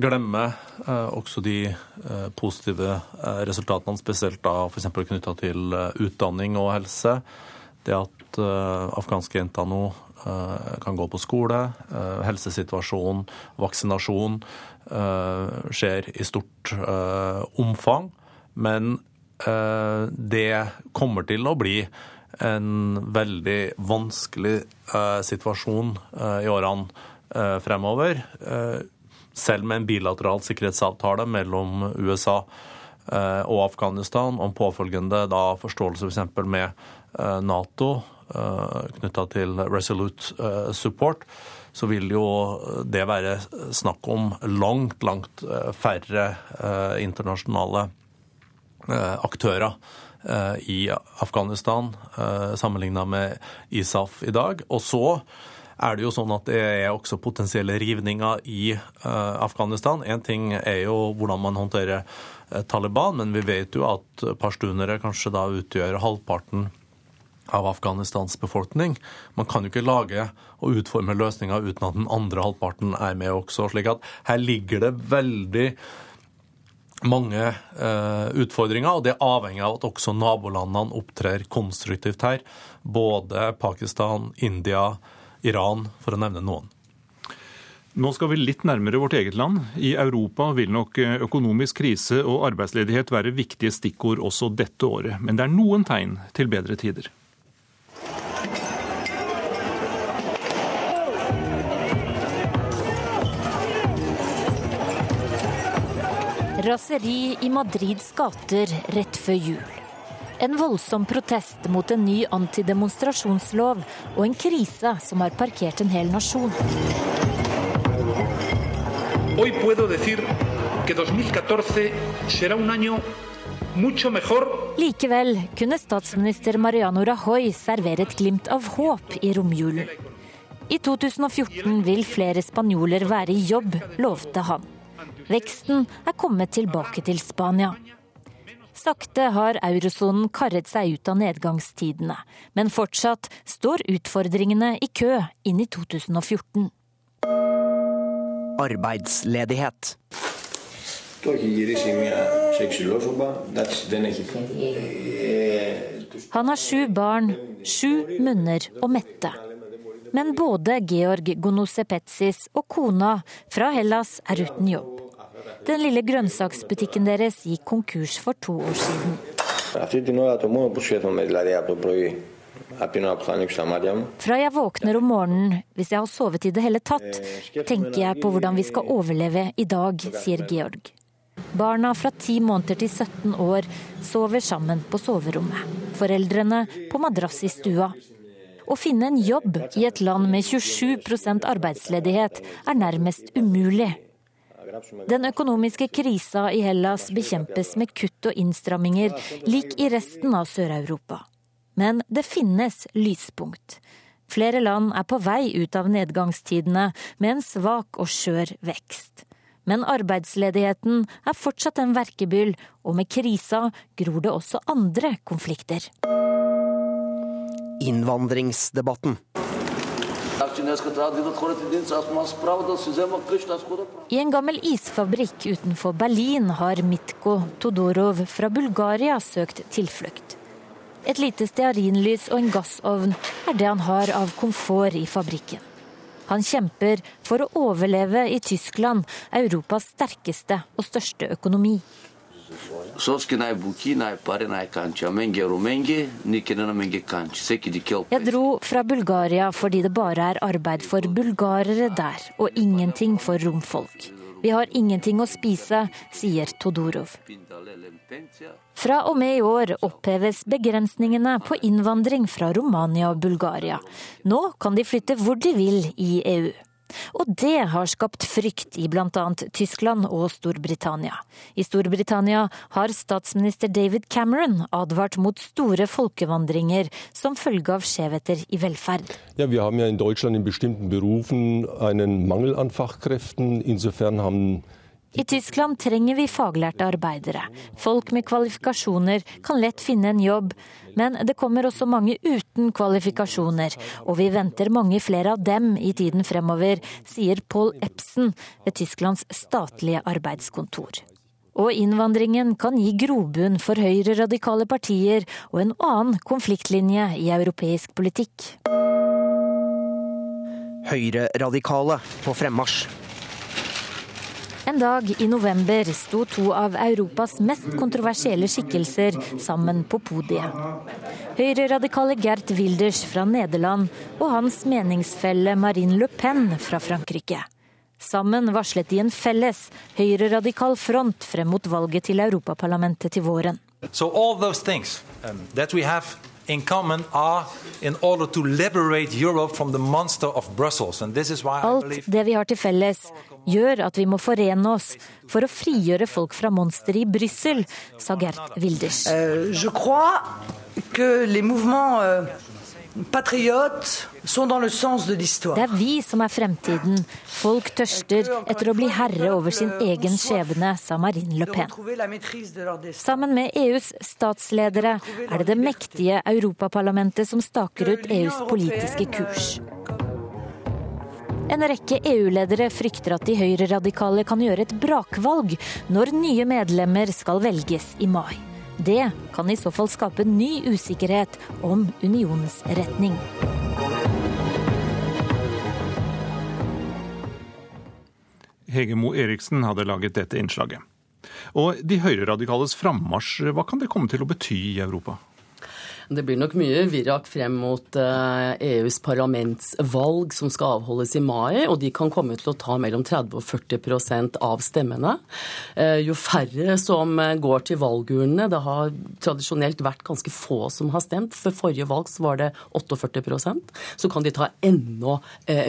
glemme eh, også de eh, positive eh, resultatene, spesielt da f.eks. knytta til utdanning og helse. Det at afghanske jenter nå kan gå på skole, helsesituasjon, vaksinasjon skjer i stort omfang. Men det kommer til å bli en veldig vanskelig situasjon i årene fremover. Eh, selv med en bilateral sikkerhetsavtale mellom USA eh, og Afghanistan om påfølgende da forståelse f.eks. med Nato knytta til Resolute Support, så vil jo det være snakk om langt, langt færre internasjonale aktører i Afghanistan sammenligna med ISAF i dag. Og så er det jo sånn at det er også potensielle rivninger i uh, Afghanistan. Én ting er jo hvordan man håndterer uh, Taliban, men vi vet jo at pashtunere kanskje da utgjør halvparten av Afghanistans befolkning. Man kan jo ikke lage og utforme løsninger uten at den andre halvparten er med også. slik at her ligger det veldig mange eh, utfordringer, og det er avhengig av at også nabolandene opptrer konstruktivt her. Både Pakistan, India, Iran, for å nevne noen. Nå skal vi litt nærmere vårt eget land. I Europa vil nok økonomisk krise og arbeidsledighet være viktige stikkord også dette året. Men det er noen tegn til bedre tider. Raseri i Madrids gater rett før jul. En voldsom protest mot en ny antidemonstrasjonslov og en krise som har parkert en hel nasjon. Likevel kunne statsminister Mariano Rajoy servere et glimt av håp i romjulen. I 2014 vil flere spanjoler være i jobb, lovte han. Veksten er kommet tilbake til Spania. Sakte har eurosonen karret seg ut av nedgangstidene, men fortsatt står utfordringene i kø inn i 2014. Arbeidsledighet. Han har sju barn, sju munner å mette. Men både Georg Gonosepetsis og kona fra Hellas er uten jobb. Den lille grønnsaksbutikken deres gikk konkurs for to år siden. Fra jeg våkner om morgenen, hvis jeg har sovet i det hele tatt, tenker jeg på hvordan vi skal overleve i dag, sier Georg. Barna fra 10 måneder til 17 år sover sammen på soverommet. Foreldrene på madrass i stua. Å finne en jobb i et land med 27% arbeidsledighet er nærmest umulig. Den økonomiske krisa i Hellas bekjempes med kutt og innstramminger, lik i resten av Sør-Europa. Men det finnes lyspunkt. Flere land er på vei ut av nedgangstidene med en svak og skjør vekst. Men arbeidsledigheten er fortsatt en verkebyll, og med krisa gror det også andre konflikter. Innvandringsdebatten. I en gammel isfabrikk utenfor Berlin har Mitko Todorov fra Bulgaria søkt tilflukt. Et lite stearinlys og en gassovn er det han har av komfort i fabrikken. Han kjemper for å overleve i Tyskland, Europas sterkeste og største økonomi. Jeg dro fra Bulgaria fordi det bare er arbeid for bulgarere der, og ingenting for romfolk. Vi har ingenting å spise, sier Todorov. Fra og med i år oppheves begrensningene på innvandring fra Romania og Bulgaria. Nå kan de flytte hvor de vil i EU. Og det har skapt frykt i bl.a. Tyskland og Storbritannia. I Storbritannia har statsminister David Cameron advart mot store folkevandringer som følge av skjevheter i velferd. Ja, vi har ja i Deutschland i bestemte berufen en mangel an Fachkräften. Insofern haben i Tyskland trenger vi faglærte arbeidere. Folk med kvalifikasjoner kan lett finne en jobb, men det kommer også mange uten kvalifikasjoner, og vi venter mange flere av dem i tiden fremover, sier Paul Epsen ved Tysklands statlige arbeidskontor. Og innvandringen kan gi grobunn for høyreradikale partier og en annen konfliktlinje i europeisk politikk. Høyreradikale på fremmarsj. En dag i november sto to av Europas mest kontroversielle skikkelser sammen på podiet. Høyreradikale Gert Wilders fra Nederland og hans meningsfelle Marine Le Pen fra Frankrike. Sammen varslet de en felles høyreradikal front frem mot valget til Europaparlamentet til våren. So in common are in order to liberate Europe from the monster of Brussels. And this is why Alt det vi har til felles, gjør at vi må forene oss for å frigjøre folk fra monsteret i Brussel, sa Gert Wilders. Uh, det er vi som er fremtiden. Folk tørster etter å bli herre over sin egen skjebne, sa Marine Le Pen. Sammen med EUs statsledere er det det mektige Europaparlamentet som staker ut EUs politiske kurs. En rekke EU-ledere frykter at de høyreradikale kan gjøre et brakvalg når nye medlemmer skal velges i mai. Det kan i så fall skape ny usikkerhet om unionens retning. Hege Mo Eriksen hadde laget dette innslaget. Og de høyreradikales frammarsj, hva kan det komme til å bety i Europa? Det blir nok mye virak frem mot EUs eh, e parlamentsvalg som skal avholdes i mai, og de kan komme til å ta mellom 30 og 40% av stemmene. Eh, jo færre som eh, går til valgurnene, det har tradisjonelt vært ganske få som har stemt. For forrige valg så var det 48% så kan de ta enda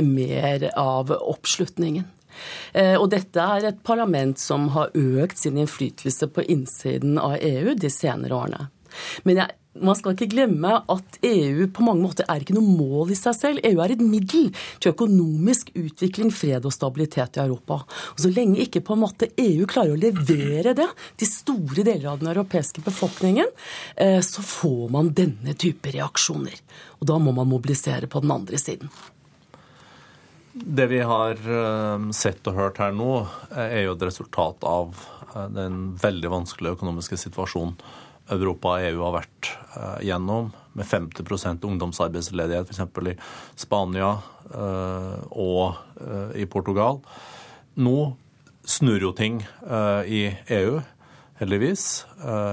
mer av oppslutningen. Og dette er et parlament som har økt sin innflytelse på innsiden av EU de senere årene. Men jeg man skal ikke glemme at EU på mange måter er ikke noe mål i seg selv. EU er et middel til økonomisk utvikling, fred og stabilitet i Europa. Og Så lenge ikke på en måte EU klarer å levere det til store deler av den europeiske befolkningen, eh, så får man denne type reaksjoner. Og da må man mobilisere på den andre siden. Det vi har eh, sett og hørt her nå, er jo et resultat av eh, den veldig vanskelige økonomiske situasjonen Europa og EU har vært uh, gjennom, med 50% ungdomsarbeidsledighet f.eks. i Spania uh, og uh, i Portugal. Nå snur jo ting i EU, heldigvis.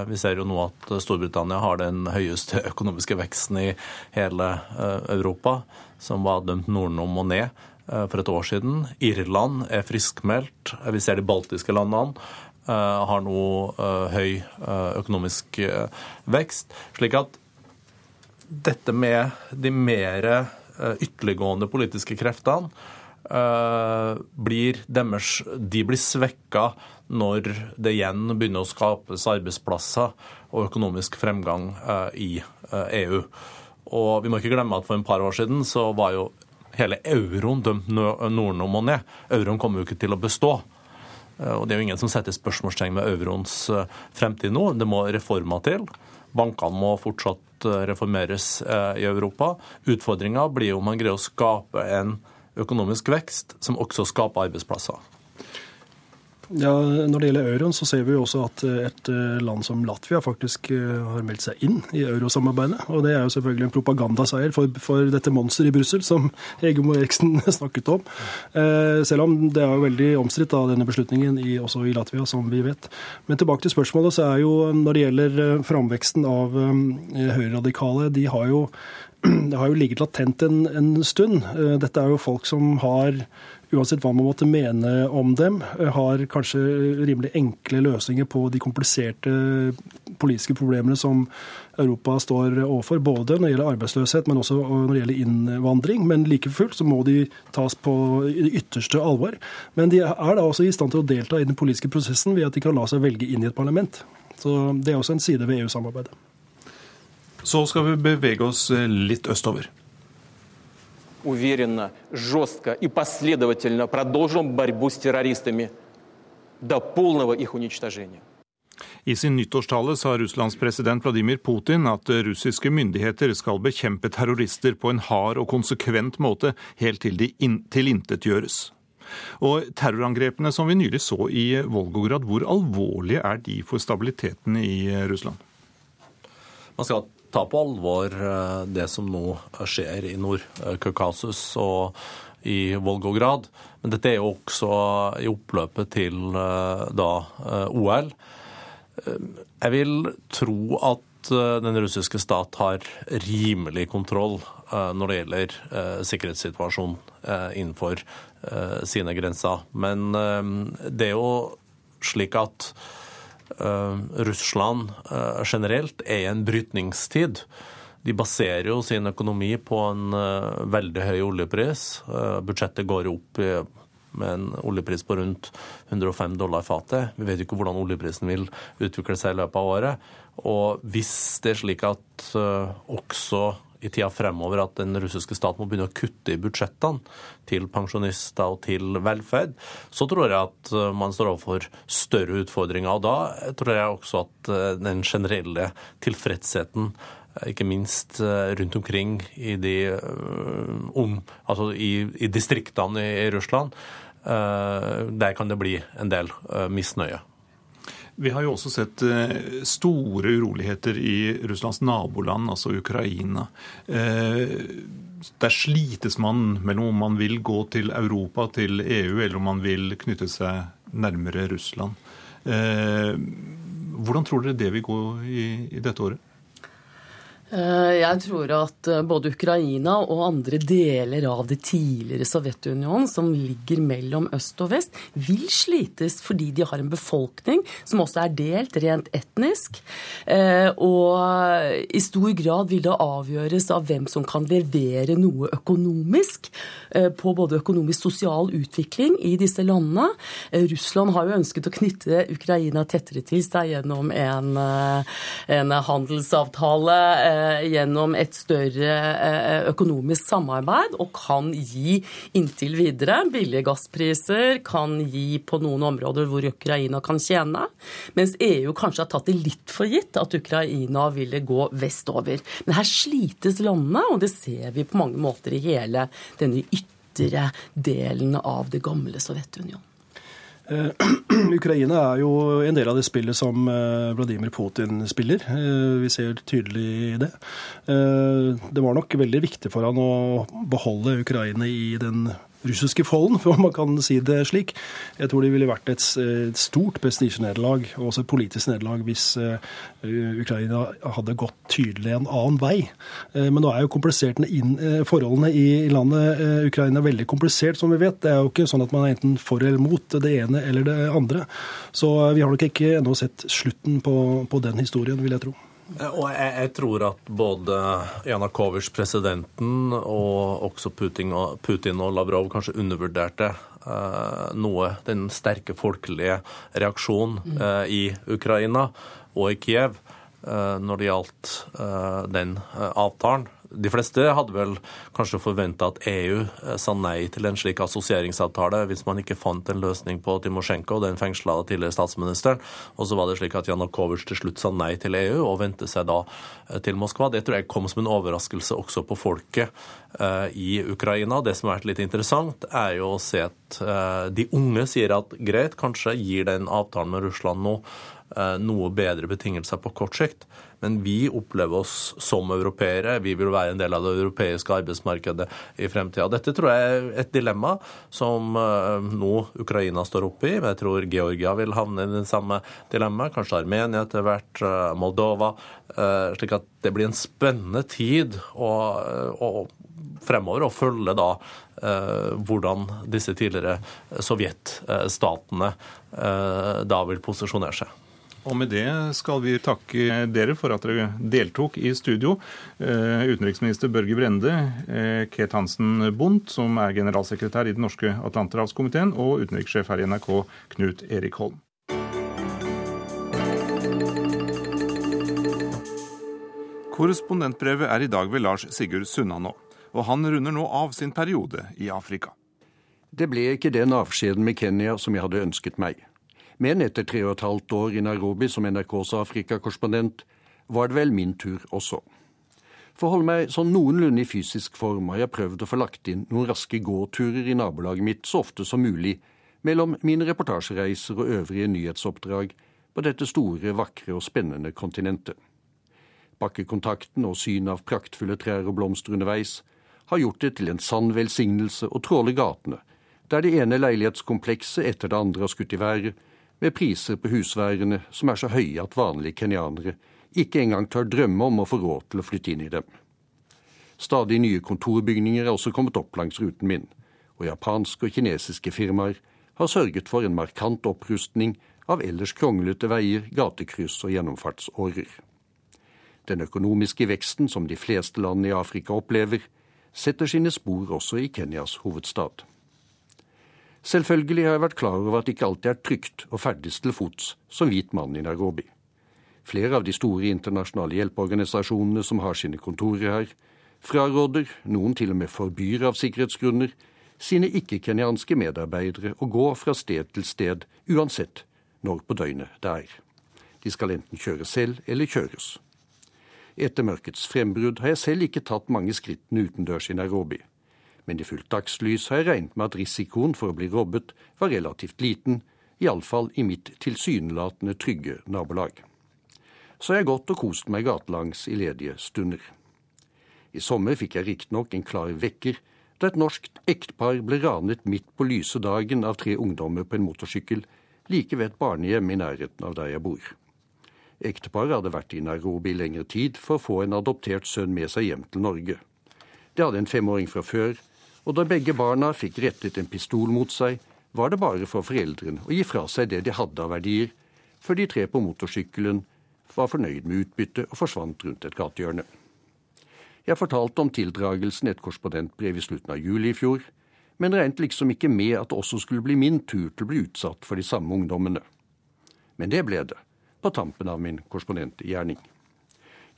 Vi ser jo nå at Storbritannia har den høyeste <laughs> økonomiske veksten i hele Europa, som var dømt Norden-om og ned for et år siden. Irland er friskmeldt. Vi ser de baltiske landene Eh, har nå eh, høy eh, økonomisk vekst. Slik at dette med de mer ytterliggående politiske kreftene blir deres, de blir svekka når det igjen begynner å skapes arbeidsplasser og økonomisk fremgang i EU. Og vi må ikke glemme at for en par år siden så var jo hele euroen dømt nordnom og ned. Euroen kommer jo ikke til å bestå. Eh, og Det er jo ingen som setter spørsmålstegn med euroens eh, fremtid nå. Det må reformer til. Bankene må fortsatt eh, reformeres i Europa. Utfordringa blir om man greier å skape en økonomisk vekst som også skaper arbeidsplasser. Ja, Når det gjelder euroen, så ser vi jo også at et land som Latvia faktisk har meldt seg inn i eurosamarbeidet. Og det er jo selvfølgelig en propagandaseier for, for dette monsteret i Brussel som <laughs> Egemo Eriksen <laughs> snakket om. Selv om det er jo veldig omstridt denne beslutningen i, også i Latvia, som vi vet. Men tilbake til spørsmålet, så er jo når det gjelder framveksten av høyreradikale, de har jo <clears throat> det har jo ligget latent en, en, stund. Eh, dette er jo folk som har, uansett hva man måtte mene om dem, eh, har kanskje rimelig enkle løsninger på de kompliserte politiske problemene som Europa står overfor, både når det gjelder arbeidsløshet, men også når det gjelder innvandring. Men like fullt så må de tas på det ytterste alvor. Men de er da også i stand til å delta i den politiske prosessen ved at de kan la seg velge inn i et parlament. Så det er også en side ved EU-samarbeidet. Så skal vi bevege oss eh, litt østover уверенно, жестко и последовательно продолжим борьбу с террористами до полного их уничтожения. I sin nyttårstale sa Russlands president Vladimir Putin at russiske myndigheter skal bekjempe terrorister på en hard og konsekvent måte helt til de tilintetgjøres. Og terrorangrepene som vi nylig så i Volgograd, hvor alvorlige er de for stabiliteten i Russland? Man skal ta på alvor eh, det som nå skjer i Nord-Kaukasus og i Volgograd. Men dette er jo også i oppløpet til eh, da eh, OL. Jeg vil tro at den russiske stat har rimelig kontroll når det gjelder sikkerhetssituasjonen innenfor sine grenser. Men det er jo slik at Russland eh, generelt er i en brytningstid. De baserer jo sin økonomi på en uh, veldig høy oljepris. Budsjettet går opp med en oljepris på rundt 105 dollar fatet. Vi vet jo ikke hvordan oljeprisen vil utvikle seg i løpet av året. Og hvis det er slik at også i tida fremover at den russiske staten må begynne å kutte i budsjettene til pensjonister og til velferd, så tror jeg at eh, man står overfor større utfordringer. Og da tror jeg også at eh, den generelle tilfredsheten eh, ikke minst rundt omkring i, de, om, altså i, i distriktene i, Russland. Der kan det bli en del misnøye. Vi har jo også sett eh, store uroligheter i Russlands naboland, altså Ukraina. Eh, der slites man mellom om man vil gå til Europa, til EU, eller om man vil knytte seg nærmere Russland. Eh, hvordan tror dere det vil gå i, dette året? Eh, jeg tror at eh, både Ukraina og andre deler av det tidligere Sovjetunionen, som ligger mellom øst og vest, vil slites fordi de har en befolkning som også er delt rent etnisk. Eh, og i stor grad vil det avgjøres av hvem som kan levere noe økonomisk på både økonomisk sosial utvikling i disse landene. Russland har jo ønsket å knytte Ukraina tettere til seg gjennom en, en handelsavtale gjennom et større eh, økonomisk samarbeid og kan gi inntil videre billige gasspriser, kan gi på noen områder hvor Ukraina kan tjene, mens EU kanskje har tatt det litt for gitt at Ukraina ville gå vestover. Men her slites landene, og det ser vi på mange måter i hele denne ytre delen av det gamle Sovjetunionen. Eh, <clears throat> Ukraina er jo en del av det spillet som eh, Vladimir Putin spiller. Eh, vi ser tydelig det. Det var nok veldig viktig for han å beholde Ukraina i den russiske folden, <laughs> for man kan si det slik. Jeg tror det ville vært et stort prestisjenederlag, og også et politisk nederlag, hvis eh, Ukraina hadde gått tydelig en annen vei. Eh, men nå er jo eh, forholdene i landet Ukraina veldig komplisert, som vi vet. Det er jo ikke sånn at man er enten for eller mot det ene eller det andre. Så vi har nok ikke ennå sett slutten på, på den historien, vil jeg tro. Eh, og jeg, jeg, tror at både Janakovitsj, presidenten, og også Putin og, Putin og Lavrov kanskje undervurderte eh, noe den sterke folkelige reaksjonen mm. eh, i Ukraina og i Kiev eh, når det gjaldt eh, den eh, avtalen. De fleste hadde vel kanskje forventa at EU eh, sa nei til en slik assosieringsavtale hvis man ikke fant en løsning på Timosjenko, den fengsla tidligere statsministeren. Og så var det slik at Janukovitsj til slutt sa nei til EU og vendte seg da eh, til Moskva. Det tror jeg kom som en overraskelse også på folket eh, i Ukraina. Det som har vært litt interessant, er jo å se at de unge sier at greit, kanskje gir den avtalen med Russland nå noe bedre betingelser på kort sikt. Men vi opplever oss som europeere. Vi vil være en del av det europeiske arbeidsmarkedet i fremtida. Dette tror jeg er et dilemma som eh, nå Ukraina står oppe i. Men jeg tror Georgia vil havne i det samme dilemmaet. Kanskje Armenia etter hvert, eh, Moldova. Eh, slik at det blir en spennende tid å, å fremover å følge da hvordan disse tidligere sovjetstatene da vil posisjonere seg. Og med det skal vi takke dere for at dere deltok i studio. Eh, utenriksminister Børge Brende, eh, Ket Hansen Bondt, som er generalsekretær i Den norske atlanterhavskomiteen, og utenrikssjef her i NRK, Knut Erik Holm. Korrespondentbrevet er i dag ved Lars Sigurd Sunnanå, og han runder nå av sin periode i Afrika. Det ble ikke den avskjeden med Kenya som jeg hadde ønsket meg. Men etter tre og et halvt år i Nairobi som NRKs Afrikakorrespondent var det vel min tur også. For å holde meg sånn noenlunde i fysisk form har jeg prøvd å få lagt inn noen raske gåturer i nabolaget mitt så ofte som mulig mellom mine reportasjereiser og øvrige nyhetsoppdrag på dette store, vakre og spennende kontinentet. Bakkekontakten og synet av praktfulle trær og blomster underveis har gjort det til en sann velsignelse å tråle gatene, der det ene leilighetskomplekset etter det andre har skutt i været, med priser på husværene som er så høye at vanlige kenyanere ikke engang tør drømme om å få råd til å flytte inn i dem. Stadig nye kontorbygninger er også kommet opp langs ruten min, og japanske og kinesiske firmaer har sørget for en markant opprustning av ellers kronglete veier, gatekryss og gjennomfartsårer. Den økonomiske veksten som de fleste land i Afrika opplever, setter sine spor også i Kenyas hovedstad. Selvfølgelig har jeg vært klar over at det ikke alltid er trygt å ferdes til fots som hvit mann i Nairobi. Flere av de store internasjonale hjelpeorganisasjonene som har sine kontorer her, fraråder, noen til og med forbyr av sikkerhetsgrunner, sine ikke-kenyanske medarbeidere å gå fra sted til sted, uansett når på døgnet det er. De skal enten kjøre selv eller kjøres. Etter mørkets frembrudd har jeg selv ikke tatt mange skrittene utendørs i Nairobi men i fullt dagslys har jeg regnet med at risikoen for å bli robbet var relativt liten, iallfall i mitt tilsynelatende trygge nabolag. Så jeg har gått og kost meg gatelangs i ledige stunder. I sommer fikk jeg riktignok en klar vekker da et norsk ektepar ble ranet midt på lyse dagen av tre ungdommer på en motorsykkel like ved et barnehjem i nærheten av der jeg bor. Ekteparet hadde vært i Nairobi i lengre tid for å få en adoptert sønn med seg hjem til Norge. De hadde en femåring fra før, og da begge barna fikk rettet en pistol mot seg, var det bare for foreldrene å gi fra seg det de hadde av verdier, før de tre på motorsykkelen var fornøyd med utbyttet og forsvant rundt et gatehjørne. Jeg fortalte om tildragelsen i et korrespondentbrev i slutten av juli i fjor, men regnet liksom ikke med at det også skulle bli min tur til å bli utsatt for de samme ungdommene. Men det ble det, på tampen av min korrespondentgjerning.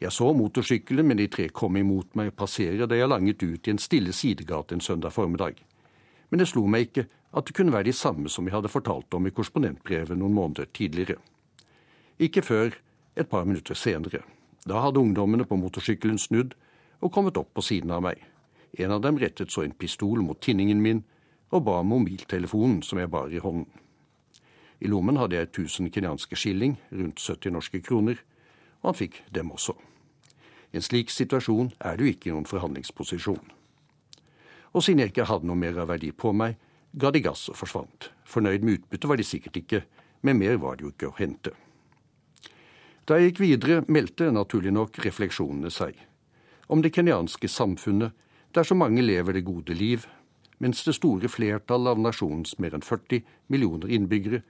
Jeg så motorsykkelen men de tre kom imot meg og passere da jeg langet ut i en stille sidegate en søndag formiddag. Men det slo meg ikke at det kunne være de samme som jeg hadde fortalt om i korrespondentbrevet noen måneder tidligere. Ikke før et par minutter senere. Da hadde ungdommene på motorsykkelen snudd og kommet opp på siden av meg. En av dem rettet så en pistol mot tinningen min og ba om mobiltelefonen som jeg bar i hånden. I lommen hadde jeg 1000 kenyanske skilling, rundt 70 norske kroner, og han fikk dem også. I en slik situasjon er du ikke i noen forhandlingsposisjon. Og siden jeg ikke hadde noe mer av verdi på meg, ga de gass og forsvant. Fornøyd med utbyttet var de sikkert ikke, men mer var det jo ikke å hente. Da jeg gikk videre, meldte naturlig nok refleksjonene seg. Om det kenyanske samfunnet, der så mange lever det gode liv, mens det store flertall av nasjonens mer enn 40 millioner innbyggere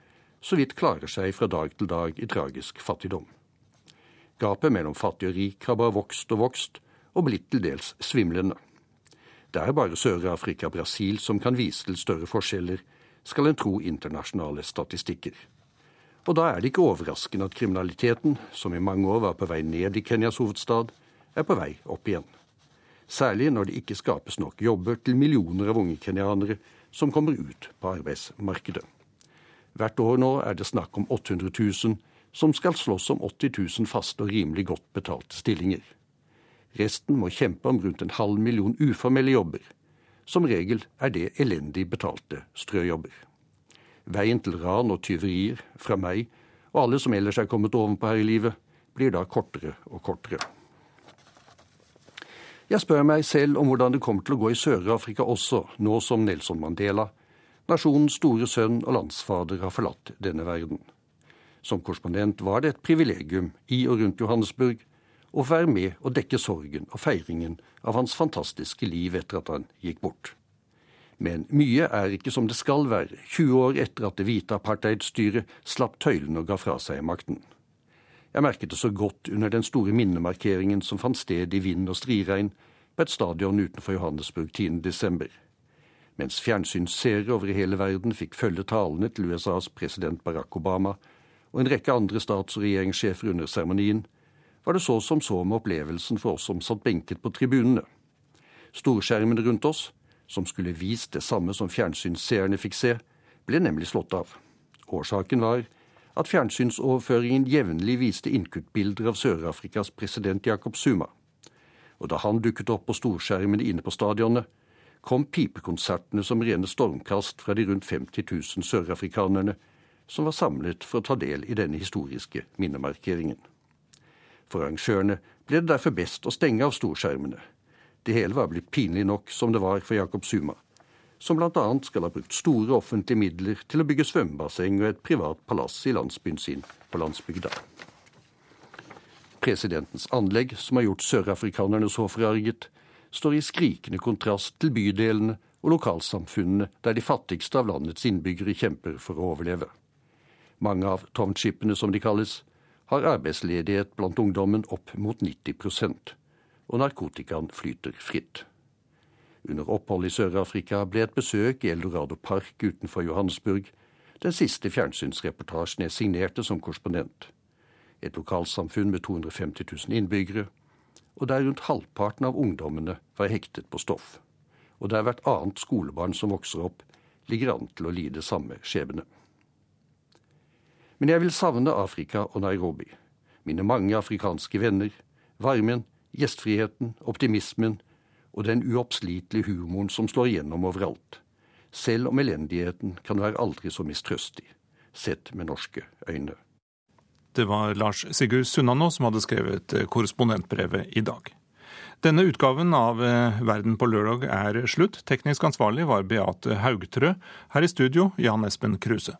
så vidt klarer seg fra dag til dag i tragisk fattigdom. Gapet mellom fattig og rik har bare vokst og vokst, og blitt til dels svimlende. Det er bare Sør-Afrika og Brasil som kan vise til større forskjeller, skal en tro internasjonale statistikker. Og da er det ikke overraskende at kriminaliteten, som i mange år var på vei ned i Kenyas hovedstad, er på vei opp igjen. Særlig når det ikke skapes nok jobber til millioner av unge kenyanere som kommer ut på arbeidsmarkedet. Hvert år nå er det snakk om 800 000 som skal slåss om 80 000 faste og rimelig godt betalte stillinger. Resten må kjempe om rundt en halv million uformelle jobber. Som regel er det elendig betalte strøjobber. Veien til ran og tyverier fra meg og alle som ellers er kommet ovenpå her i livet, blir da kortere og kortere. Jeg spør meg selv om hvordan det kommer til å gå i Sør-Afrika også, nå som Nelson Mandela, nasjonens store sønn og landsfader, har forlatt denne verden. Som korrespondent var det et privilegium i og rundt Johannesburg å være med og dekke sorgen og feiringen av hans fantastiske liv etter at han gikk bort. Men mye er ikke som det skal være, 20 år etter at det hvite apartheidstyret slapp tøylene og ga fra seg makten. Jeg merket det så godt under den store minnemarkeringen som fant sted i vind og striregn på et stadion utenfor Johannesburg 10.12. Mens fjernsynsseere over hele verden fikk følge talene til USAs president Barack Obama, og en rekke andre stats- og regjeringssjefer under seremonien, var det så som så med opplevelsen for oss som satt benket på tribunene. Storskjermene rundt oss, som skulle vist det samme som fjernsynsseerne fikk se, ble nemlig slått av. Årsaken var at fjernsynsoverføringen jevnlig viste innkuttbilder av Sør-Afrikas president Jacob Zuma. Og da han dukket opp på storskjermene inne på stadionet, kom pipekonsertene som rene stormkast fra de rundt 50 000 sørafrikanerne som var samlet for å ta del i denne historiske minnemarkeringen. For arrangørene ble det derfor best å stenge av storskjermene. Det hele var blitt pinlig nok som det var for Jakob Suma, som bl.a. skal ha brukt store offentlige midler til å bygge svømmebasseng og et privat palass i landsbyen sin på landsbygda. Presidentens anlegg, som har gjort sørafrikanerne så forarget, står i skrikende kontrast til bydelene og lokalsamfunnene der de fattigste av landets innbyggere kjemper for å overleve. Mange av tomtskipene, som de kalles, har arbeidsledighet blant ungdommen opp mot 90% og narkotikaen flyter fritt. Under opphold i Sør-Afrika ble et besøk i Eldorado Park utenfor Johannesburg den siste fjernsynsreportasjen jeg signerte som korrespondent. Et lokalsamfunn med 250 000 innbyggere, og der rundt halvparten av ungdommene var hektet på stoff. Og der hvert annet skolebarn som vokser opp, ligger an til å lide samme skjebne. Men jeg vil savne Afrika og Nairobi. Mine mange afrikanske venner. Varmen, gjestfriheten, optimismen og den uoppslitelige humoren som slår igjennom overalt. Selv om elendigheten kan være aldri så mistrøstig, sett med norske øyne. Det var Lars Sigurd Sunnanå som hadde skrevet korrespondentbrevet i dag. Denne utgaven av eh, Verden på lørdag er slutt. Teknisk ansvarlig var Beate Haugtrø. Her i studio, Jan Espen Kruse.